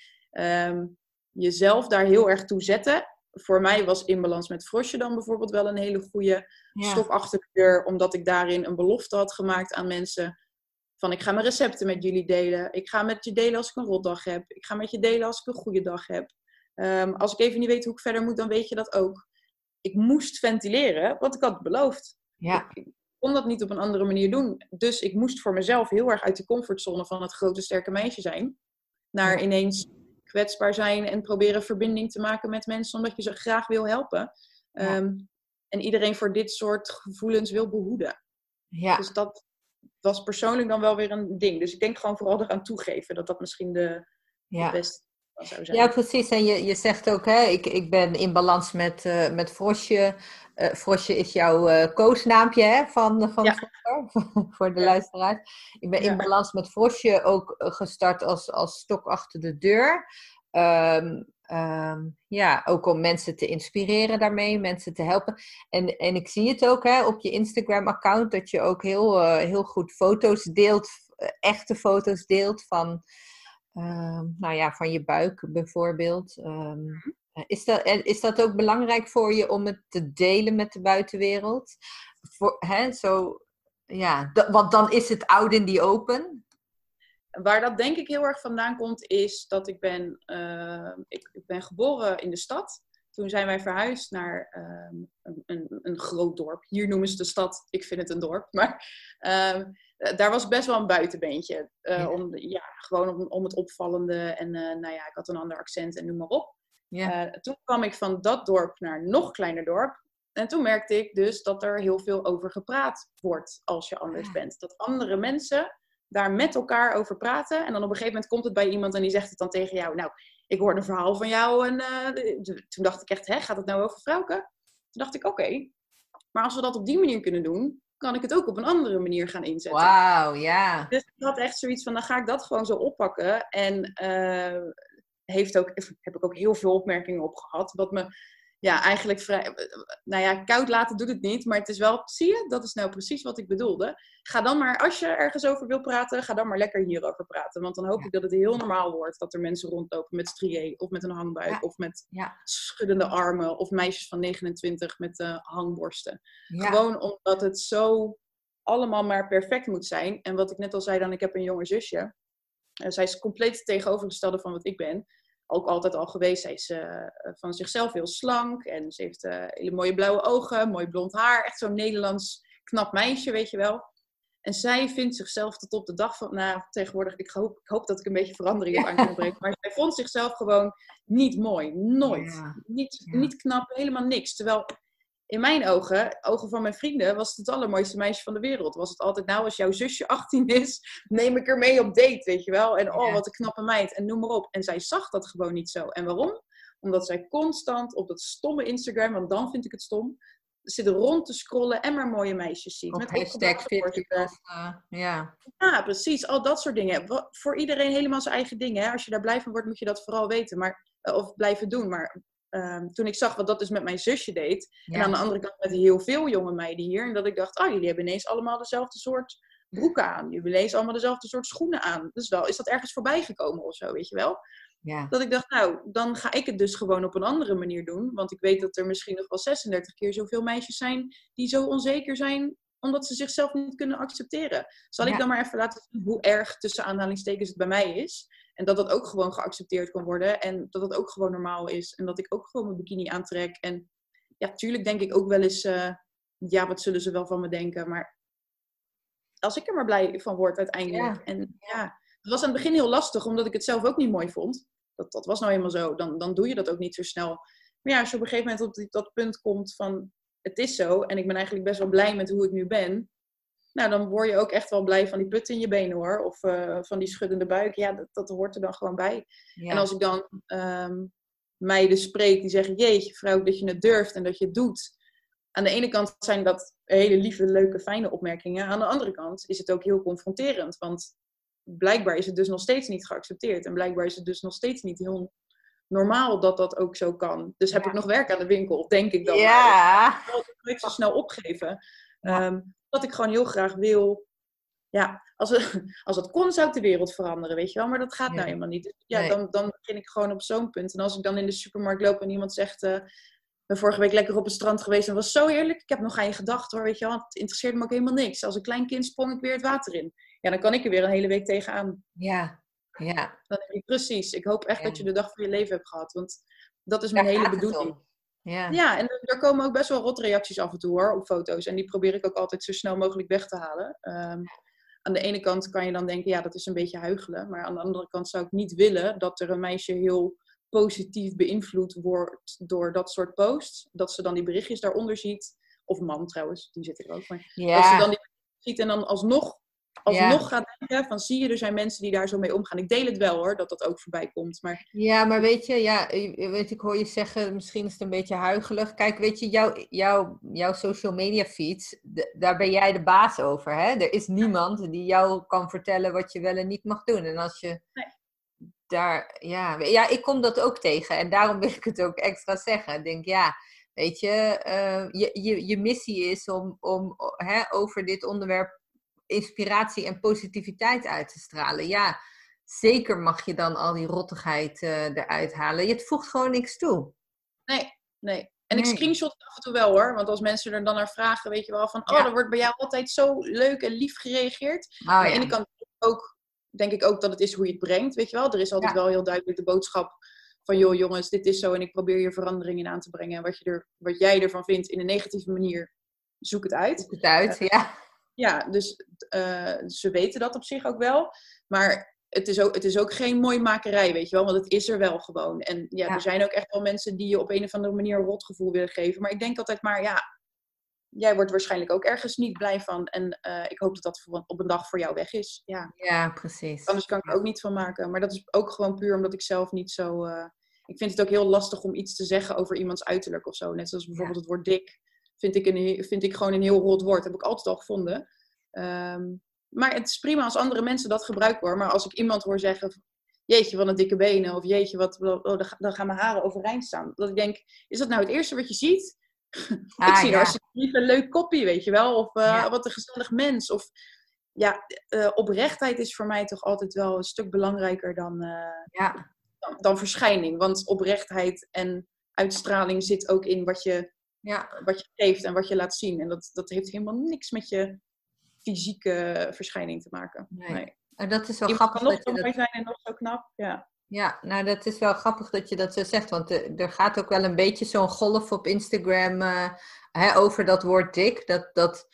um, jezelf daar heel erg toe zetten. Voor mij was in balans met Frosje dan bijvoorbeeld wel een hele goede stok achter de deur. Omdat ik daarin een belofte had gemaakt aan mensen. Van ik ga mijn recepten met jullie delen. Ik ga met je delen als ik een rotdag heb. Ik ga met je delen als ik een goede dag heb. Um, als ik even niet weet hoe ik verder moet, dan weet je dat ook. Ik moest ventileren, want ik had beloofd. Ja kon dat niet op een andere manier doen. Dus ik moest voor mezelf heel erg uit de comfortzone van het grote sterke meisje zijn. Naar ineens kwetsbaar zijn en proberen verbinding te maken met mensen omdat je ze graag wil helpen. Ehm, en iedereen voor dit soort gevoelens wil behoeden. Ja. Dus dat was persoonlijk dan wel weer een ding. Dus ik denk gewoon vooral eraan toegeven dat dat misschien de, ja. de beste ja, precies. En je, je zegt ook, hè, ik, ik ben in balans met, uh, met Frosje. Uh, Frosje is jouw uh, koosnaampje hè, van, van ja. [laughs] voor de ja. luisteraars. Ik ben in balans met Frosje ook gestart als, als stok achter de deur. Um, um, ja, ook om mensen te inspireren daarmee, mensen te helpen. En, en ik zie het ook hè, op je Instagram-account dat je ook heel, heel goed foto's deelt, echte foto's deelt van uh, nou ja, van je buik bijvoorbeeld. Um, is, dat, is dat ook belangrijk voor je om het te delen met de buitenwereld? Voor, hè, zo, ja, want dan is het oud in die open. Waar dat denk ik heel erg vandaan komt, is dat ik ben, uh, ik, ik, ben geboren in de stad. Toen zijn wij verhuisd naar een, een, een, groot dorp. Hier noemen ze de stad, ik vind het een dorp. [laughs] Maar ehm, eh, daar was best wel een buitenbeentje. Uh, ja. Om, ja, gewoon om, om het opvallende. En uh, nou ja, ik had een ander accent en noem maar op. Ja. toen kwam ik van dat dorp naar een nog kleiner dorp. En toen merkte ik dus dat er heel veel over gepraat wordt als je anders bent. Dat andere mensen daar met elkaar over praten. En dan op een gegeven moment komt het bij iemand en die zegt het dan tegen jou. Nou, ik hoorde een verhaal van jou. En toen dacht ik echt, hè, gaat het nou over vrouwen? Toen dacht ik, oké. Maar als we dat op die manier kunnen doen, kan ik het ook op een andere manier gaan inzetten. Wauw, ja. Dus ik had echt zoiets van, dan ga ik dat gewoon zo oppakken. En uh, heeft ook, heb ik ook heel veel opmerkingen op gehad. Wat me ja, eigenlijk vrij. Nou ja, koud laten doet het niet. Maar het is wel, zie je, dat is nou precies wat ik bedoelde. Ga dan maar, als je ergens over wil praten, ga dan maar lekker hierover praten. Want dan hoop ik dat het heel normaal wordt dat er mensen rondlopen met strié of met een hangbuik of met ja. schuddende armen of meisjes van 29 met uh, hangborsten. Gewoon omdat het zo allemaal maar perfect moet zijn. En wat ik net al zei, dan ik heb een jonge zusje. Uh, zij is compleet tegenovergestelde van wat ik ben ook altijd al geweest. Zij is uh, van zichzelf heel slank en ze heeft uh, hele mooie blauwe ogen, mooi blond haar. Echt zo'n Nederlands knap meisje, weet je wel. En zij vindt zichzelf tot op de dag van, nou tegenwoordig, ik hoop, ik hoop dat ik een beetje verandering aan kunnen brengen. Maar zij vond zichzelf gewoon niet mooi. Nooit. Niet, niet knap, helemaal niks. Terwijl in mijn ogen, ogen van mijn vrienden, was het het allermooiste meisje van de wereld. Was het altijd, nou, als jouw zusje [laughs] 18 is, neem ik er mee op date, weet je wel. En oh, wat een knappe meid. En noem maar op. En zij zag dat gewoon niet zo. En waarom? Omdat zij constant op dat stomme Instagram, want dan vind ik het stom, zitten rond te scrollen en maar mooie meisjes ziet. met hashtag fit, uh, ja. ja, precies. Al dat soort dingen. Voor iedereen helemaal zijn eigen dingen. Hè? Als je daar blij van wordt, moet je dat vooral weten. Maar, eh, of blijven doen. Maar um, toen ik zag wat dat dus met mijn zusje deed. En aan de andere kant met heel veel jonge meiden hier. En dat ik dacht, oh, jullie hebben ineens allemaal dezelfde soort broeken aan. Jullie lezen allemaal dezelfde soort schoenen aan. Dus wel, is dat ergens voorbij gekomen of zo, weet je wel? Ja. Dat ik dacht, nou, dan ga ik het dus gewoon op een andere manier doen. Want ik weet dat er misschien nog wel 36 keer zoveel meisjes zijn die zo onzeker zijn omdat ze zichzelf niet kunnen accepteren. Zal ik dan maar even laten zien hoe erg tussen aanhalingstekens het bij mij is? En dat dat ook gewoon geaccepteerd kan worden. En dat het ook gewoon normaal is. En dat ik ook gewoon mijn bikini aantrek. En ja, tuurlijk denk ik ook wel eens, uh, ja, wat zullen ze wel van me denken? Maar als ik er maar blij van word uiteindelijk. En ja, het was aan het begin heel lastig, omdat ik het zelf ook niet mooi vond. Dat, dat was nou helemaal zo. Dan, dan doe je dat ook niet zo snel. Maar ja, als je op een gegeven moment op die, dat punt komt van het is zo en ik ben eigenlijk best wel blij met hoe ik nu ben. Nou, dan word je ook echt wel blij van die put in je benen hoor. Of uh, van die schuddende buik. Ja, dat, dat hoort er dan gewoon bij. En als ik dan um, meiden spreek die zeggen: Jeetje, vrouw, dat je het durft en dat je het doet. Aan de ene kant zijn dat hele lieve, leuke, fijne opmerkingen. Aan de andere kant is het ook heel confronterend. Want blijkbaar is het dus nog steeds niet geaccepteerd. En blijkbaar is het dus nog steeds niet heel normaal dat dat ook zo kan. Dus heb ik nog werk aan de winkel, denk ik dan. Ja. Dat wil ik zo snel opgeven. Ja. Um, dat ik gewoon heel graag wil. Ja, als het, [laughs] als het kon, zou ik de wereld veranderen, weet je wel. Maar dat gaat nou helemaal niet. Dus ja, dan, dan begin ik gewoon op zo'n punt. En als ik dan in de supermarkt loop en iemand zegt... Uh, ben vorige week lekker op het strand geweest en dat was zo heerlijk. Ik heb nog aan je gedacht hoor, weet je wel. Het interesseerde me ook helemaal niks. Als een klein kind sprong ik weer het water in. Ja, dan kan ik er weer een hele week tegenaan. Ja, ja. Dan precies. Ik hoop echt dat je de dag van je leven hebt gehad. Want dat is mijn hele bedoeling. Ja. ja, en er komen ook best wel rotreacties af en toe hoor, op foto's. En die probeer ik ook altijd zo snel mogelijk weg te halen. Um, aan de ene kant kan je dan denken, ja, dat is een beetje huigelen. Maar aan de andere kant zou ik niet willen dat er een meisje heel positief beïnvloed wordt door dat soort posts. Dat ze dan die berichtjes daaronder ziet. Of man trouwens, die zit er ook. Maar ja. dat ze dan die ziet en dan alsnog alsnog ja. gaat denken van zie je, er zijn mensen die daar zo mee omgaan. Ik deel het wel hoor, dat dat ook voorbij komt. Maar... Ja, maar weet je, ja, weet, ik hoor je zeggen, misschien is het een beetje huigelig. Kijk, weet je, jouw, jouw, jouw social media feeds, daar ben jij de baas over. Hè? Er is niemand die jou kan vertellen wat je wel en niet mag doen. En als je nee. daar, ja, ja, ik kom dat ook tegen. En daarom wil ik het ook extra zeggen. Ik denk, ja, weet je, uh, je, je, je missie is om, om hè, over dit onderwerp inspiratie en positiviteit uit te stralen. Ja, zeker mag je dan al die rottigheid uh, eruit halen. Het voegt gewoon niks toe. Nee, nee. En ik screenshot het af en toe wel hoor. Want als mensen er dan naar vragen, weet je wel van... Oh, er wordt bij jou altijd zo leuk en lief gereageerd. Oh, aan de ene kant ook, denk ik ook dat het is hoe je het brengt, weet je wel. Er is altijd wel heel duidelijk de boodschap van... joh jongens, dit is zo en ik probeer hier verandering in aan te brengen. En wat, je er, wat jij ervan vindt in een negatieve manier, zoek het uit. Zoek het uit, ja. Ja, dus uh, ze weten dat op zich ook wel. Maar het is, ook, het is ook geen mooi makerij, weet je wel. Want het is er wel gewoon. En ja, er zijn ook echt wel mensen die je op een of andere manier een rotgevoel willen geven. Maar ik denk altijd maar, ja, jij wordt waarschijnlijk ook ergens niet blij van. En uh, ik hoop dat dat op een dag voor jou weg is. Ja, ja precies. Anders kan ik er ook niet van maken. Maar dat is ook gewoon puur omdat ik zelf niet zo... Uh, ik vind het ook heel lastig om iets te zeggen over iemands uiterlijk of zo. Net zoals bijvoorbeeld het woord dik vind ik, een, vind ik gewoon een heel rot woord. Heb ik altijd al gevonden. Um, maar het is prima als andere mensen dat gebruiken hoor. Maar als ik iemand hoor zeggen, jeetje, wat een dikke benen. Of jeetje, wat, oh, dan gaan mijn haren overeind staan. Dat ik denk, is dat nou het eerste wat je ziet? [laughs] Ah, ik zie ja. alsjeblieft een leuk kopie, weet je wel. Of uh, wat een gezellig mens. Of ja, uh, oprechtheid is voor mij toch altijd wel een stuk belangrijker dan, uh, ja. dan, dan, verschijning. Want oprechtheid en uitstraling zit ook in wat je ja. wat je geeft en wat je laat zien. En dat, dat heeft helemaal niks met je fysieke verschijning te maken. Nee. En dat is wel grappig. kan nog zo mooi zijn en nog zo knap. Ja. Ja, nou dat is wel grappig dat je dat zo zegt. Want er gaat ook wel een beetje zo'n golf op Instagram uh, hè, over dat woord dik. Dat, dat,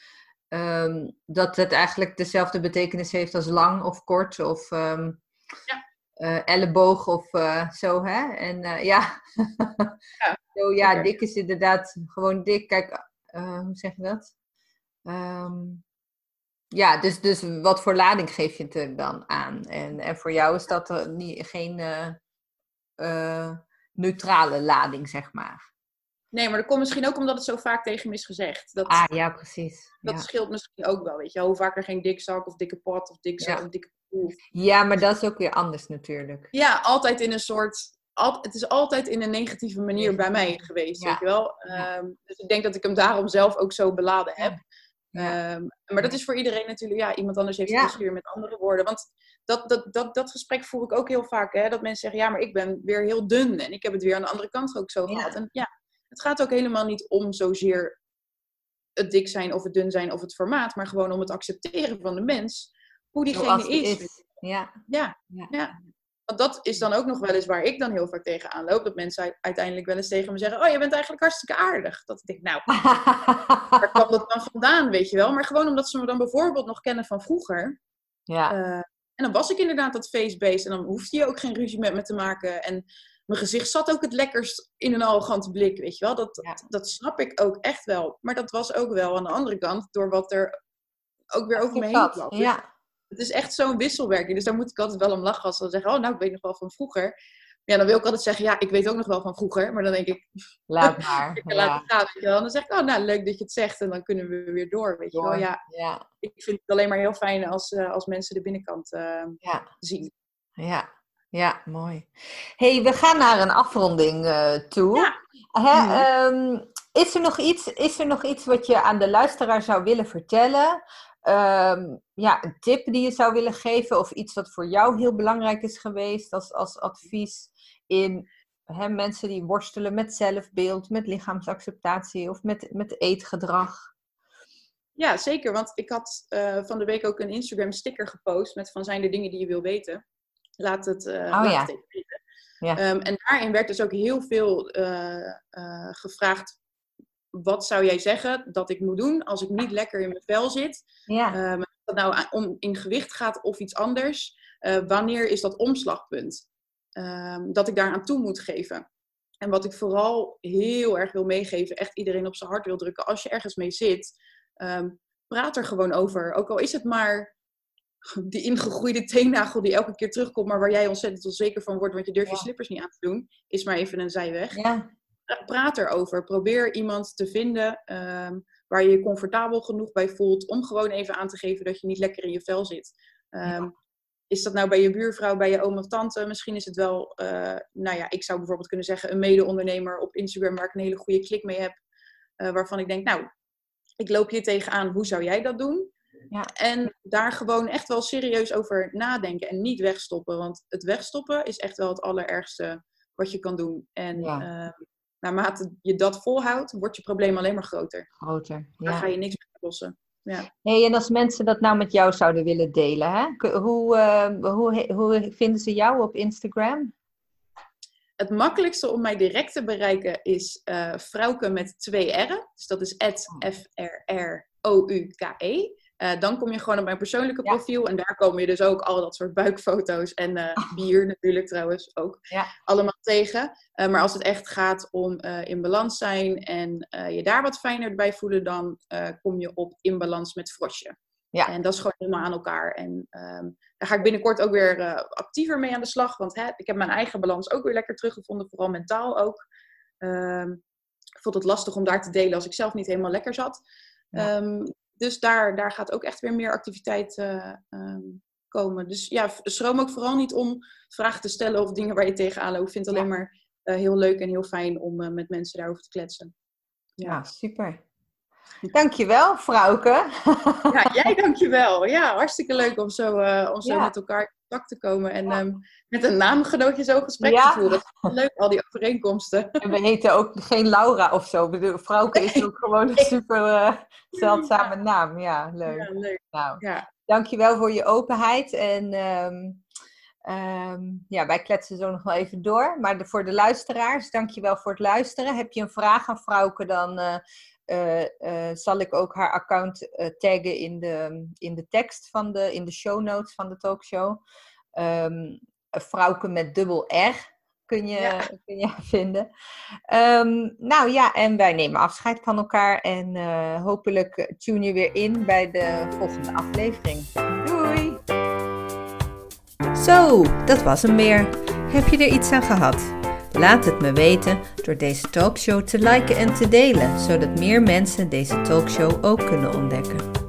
um, dat het eigenlijk dezelfde betekenis heeft als lang of kort. Of, um, ja. Uh, elleboog of zo, hè? En ja, ja, [laughs] zo, ja dik is inderdaad gewoon dik. Kijk, hoe zeg je dat? Um, ja, dus, dus wat voor lading geef je het er dan aan? En, en voor jou is dat niet, geen neutrale lading, zeg maar. Nee, maar dat komt misschien ook omdat het zo vaak tegen me is gezegd. Dat, ah, ja, precies. Dat scheelt misschien ook wel, weet je. Hoe vaker geen dikzak of dikke pot of dikke zak of dikke. Ja, maar dat is ook weer anders natuurlijk. Ja, altijd in een soort... Al, het is altijd in een negatieve manier bij mij geweest, weet je wel. Ehm, dus ik denk dat ik hem daarom zelf ook zo beladen heb. Um, maar dat is voor iedereen natuurlijk... Ja, iemand anders heeft het weer met andere woorden. Want dat, dat, dat, dat gesprek voer ik ook heel vaak. Hè? Dat mensen zeggen, ja, maar ik ben weer heel dun. En ik heb het weer aan de andere kant ook zo gehad. En ja, het gaat ook helemaal niet om zozeer het dik zijn of het dun zijn of het formaat, maar gewoon om het accepteren van de mens, hoe diegene is. is. Ja. Ja. ja. Want dat is dan ook nog wel eens waar ik dan heel vaak tegenaan loop. Dat mensen uiteindelijk wel eens tegen me zeggen: Oh, je bent eigenlijk hartstikke aardig. Dat ik denk, nou, [laughs] waar kwam dat dan vandaan, weet je wel? Maar gewoon omdat ze me dan bijvoorbeeld nog kennen van vroeger. Ja. Uh, en dan was ik inderdaad dat face-based. En dan hoefde je ook geen ruzie met me te maken. En mijn gezicht zat ook het lekkerst in een arrogante blik, weet je wel. Dat, dat snap ik ook echt wel. Maar dat was ook wel aan de andere kant door wat er ook weer over me heen kwam. Dus ja. Het is echt zo'n wisselwerking. Dus daar moet ik altijd wel om lachen als ze zeggen, oh nou, ik weet nog wel van vroeger. Ja, dan wil ik altijd zeggen, ja, ik weet ook nog wel van vroeger. Maar dan denk ik, [laughs] laat maar. [laughs] ik laat het gaan, weet je wel. En dan zeg ik, oh nou, leuk dat je het zegt. En dan kunnen we weer door, weet je wel. Ja, ja. Ik vind het alleen maar heel fijn als, uh, als mensen de binnenkant uh, ja. zien. Ja, ja, mooi. hey, we gaan naar een afronding uh, toe. Ja. Hè, mhm. um, is, er nog iets, is er nog iets wat je aan de luisteraar zou willen vertellen? Um, ja, een tip die je zou willen geven of iets wat voor jou heel belangrijk is geweest als, als advies in hè, mensen die worstelen met zelfbeeld, met lichaamsacceptatie of met, met eetgedrag? Ja, zeker. Want ik had uh, van de week ook een Instagram sticker gepost met van zijn de dingen die je wil weten laat het, uh, oh, laat ja. weten. Ja. Um, en daarin werd dus ook heel veel uh, gevraagd. Wat zou jij zeggen dat ik moet doen als ik niet lekker in mijn vel zit? Ja. Um, of dat nou om in gewicht gaat of iets anders. wanneer is dat omslagpunt? Um, dat ik daaraan toe moet geven. En wat ik vooral heel erg wil meegeven, echt iedereen op zijn hart wil drukken. Als je ergens mee zit, praat er gewoon over. Ook al is het maar die ingegroeide teennagel die elke keer terugkomt, maar waar jij ontzettend onzeker van wordt, want je durft je slippers niet aan te doen, is maar even een zijweg. Ja. Praat erover. Probeer iemand te vinden um, waar je je comfortabel genoeg bij voelt om gewoon even aan te geven dat je niet lekker in je vel zit. Um, ja. Is dat nou bij je buurvrouw, bij je oom of tante? Misschien is het wel, uh, nou ja, ik zou bijvoorbeeld kunnen zeggen, een mede-ondernemer op Instagram waar ik een hele goede klik mee heb. Uh, waarvan ik denk, nou, ik loop hier tegenaan, hoe zou jij dat doen? Ja. En daar gewoon echt wel serieus over nadenken en niet wegstoppen. Want het wegstoppen is echt wel het allerergste wat je kan doen. En ja. uh, naarmate je dat volhoudt, wordt je probleem alleen maar groter. Groter, ja. Daar ga je niks meer oplossen. Ja. Hey, en als mensen dat nou met jou zouden willen delen, hè? Hoe, uh, hoe, hoe vinden ze jou op Instagram? Het makkelijkste om mij direct te bereiken is uh, Vrouwke met twee R'en. Dus dat is F-R-R-O-U-K-E. Uh, dan kom je gewoon op mijn persoonlijke profiel. En daar komen je dus ook al dat soort buikfoto's. En uh, bier natuurlijk trouwens ook. Ja. Allemaal tegen. Uh, maar als het echt gaat om in balans zijn en je daar wat fijner bij voelen, dan kom je op in balans met Frosje. Ja. En dat is gewoon helemaal aan elkaar. En um, daar ga ik binnenkort ook weer actiever mee aan de slag. Want hè, ik heb mijn eigen balans ook weer lekker teruggevonden. Vooral mentaal ook. Um, ik vond het lastig om daar te delen als ik zelf niet helemaal lekker zat. Ja. Um, dus daar, daar gaat ook echt weer meer activiteit uh, um, komen. Dus ja, schroom ook vooral niet om vragen te stellen of dingen waar je tegenaan loopt. Ik vind het alleen maar uh, heel leuk en heel fijn om uh, met mensen daarover te kletsen. Ja, ja super. Dankjewel, vrouwke. Ja, jij dankjewel. Ja, hartstikke leuk om zo, om zo ja. met elkaar contact te komen. En ja. um, met een naamgenootje zo gesprek ja. te voeren. Dat is leuk, al die overeenkomsten. En we heten ook geen Laura of zo. Vrouwke is ook gewoon een super uh, zeldzame naam. Ja, leuk. Ja, leuk. Nou, ja. dankjewel voor je openheid. En um, um, ja, wij kletsen zo nog wel even door. Maar de, voor de luisteraars, dankjewel voor het luisteren. Heb je een vraag aan Vrouwke, dan... Uh, zal ik ook haar account uh, taggen in de, in de tekst van de, in de show notes van de talkshow. Um, vrouwke met dubbel R kun je, [laughs] kun je vinden. Ehm, nou ja, en wij nemen afscheid van elkaar. En uh, hopelijk tune je weer in bij de volgende aflevering. Doei! Zo, dat was hem weer. Heb je er iets aan gehad? Laat het me weten door deze talkshow te liken en te delen, zodat meer mensen deze talkshow ook kunnen ontdekken.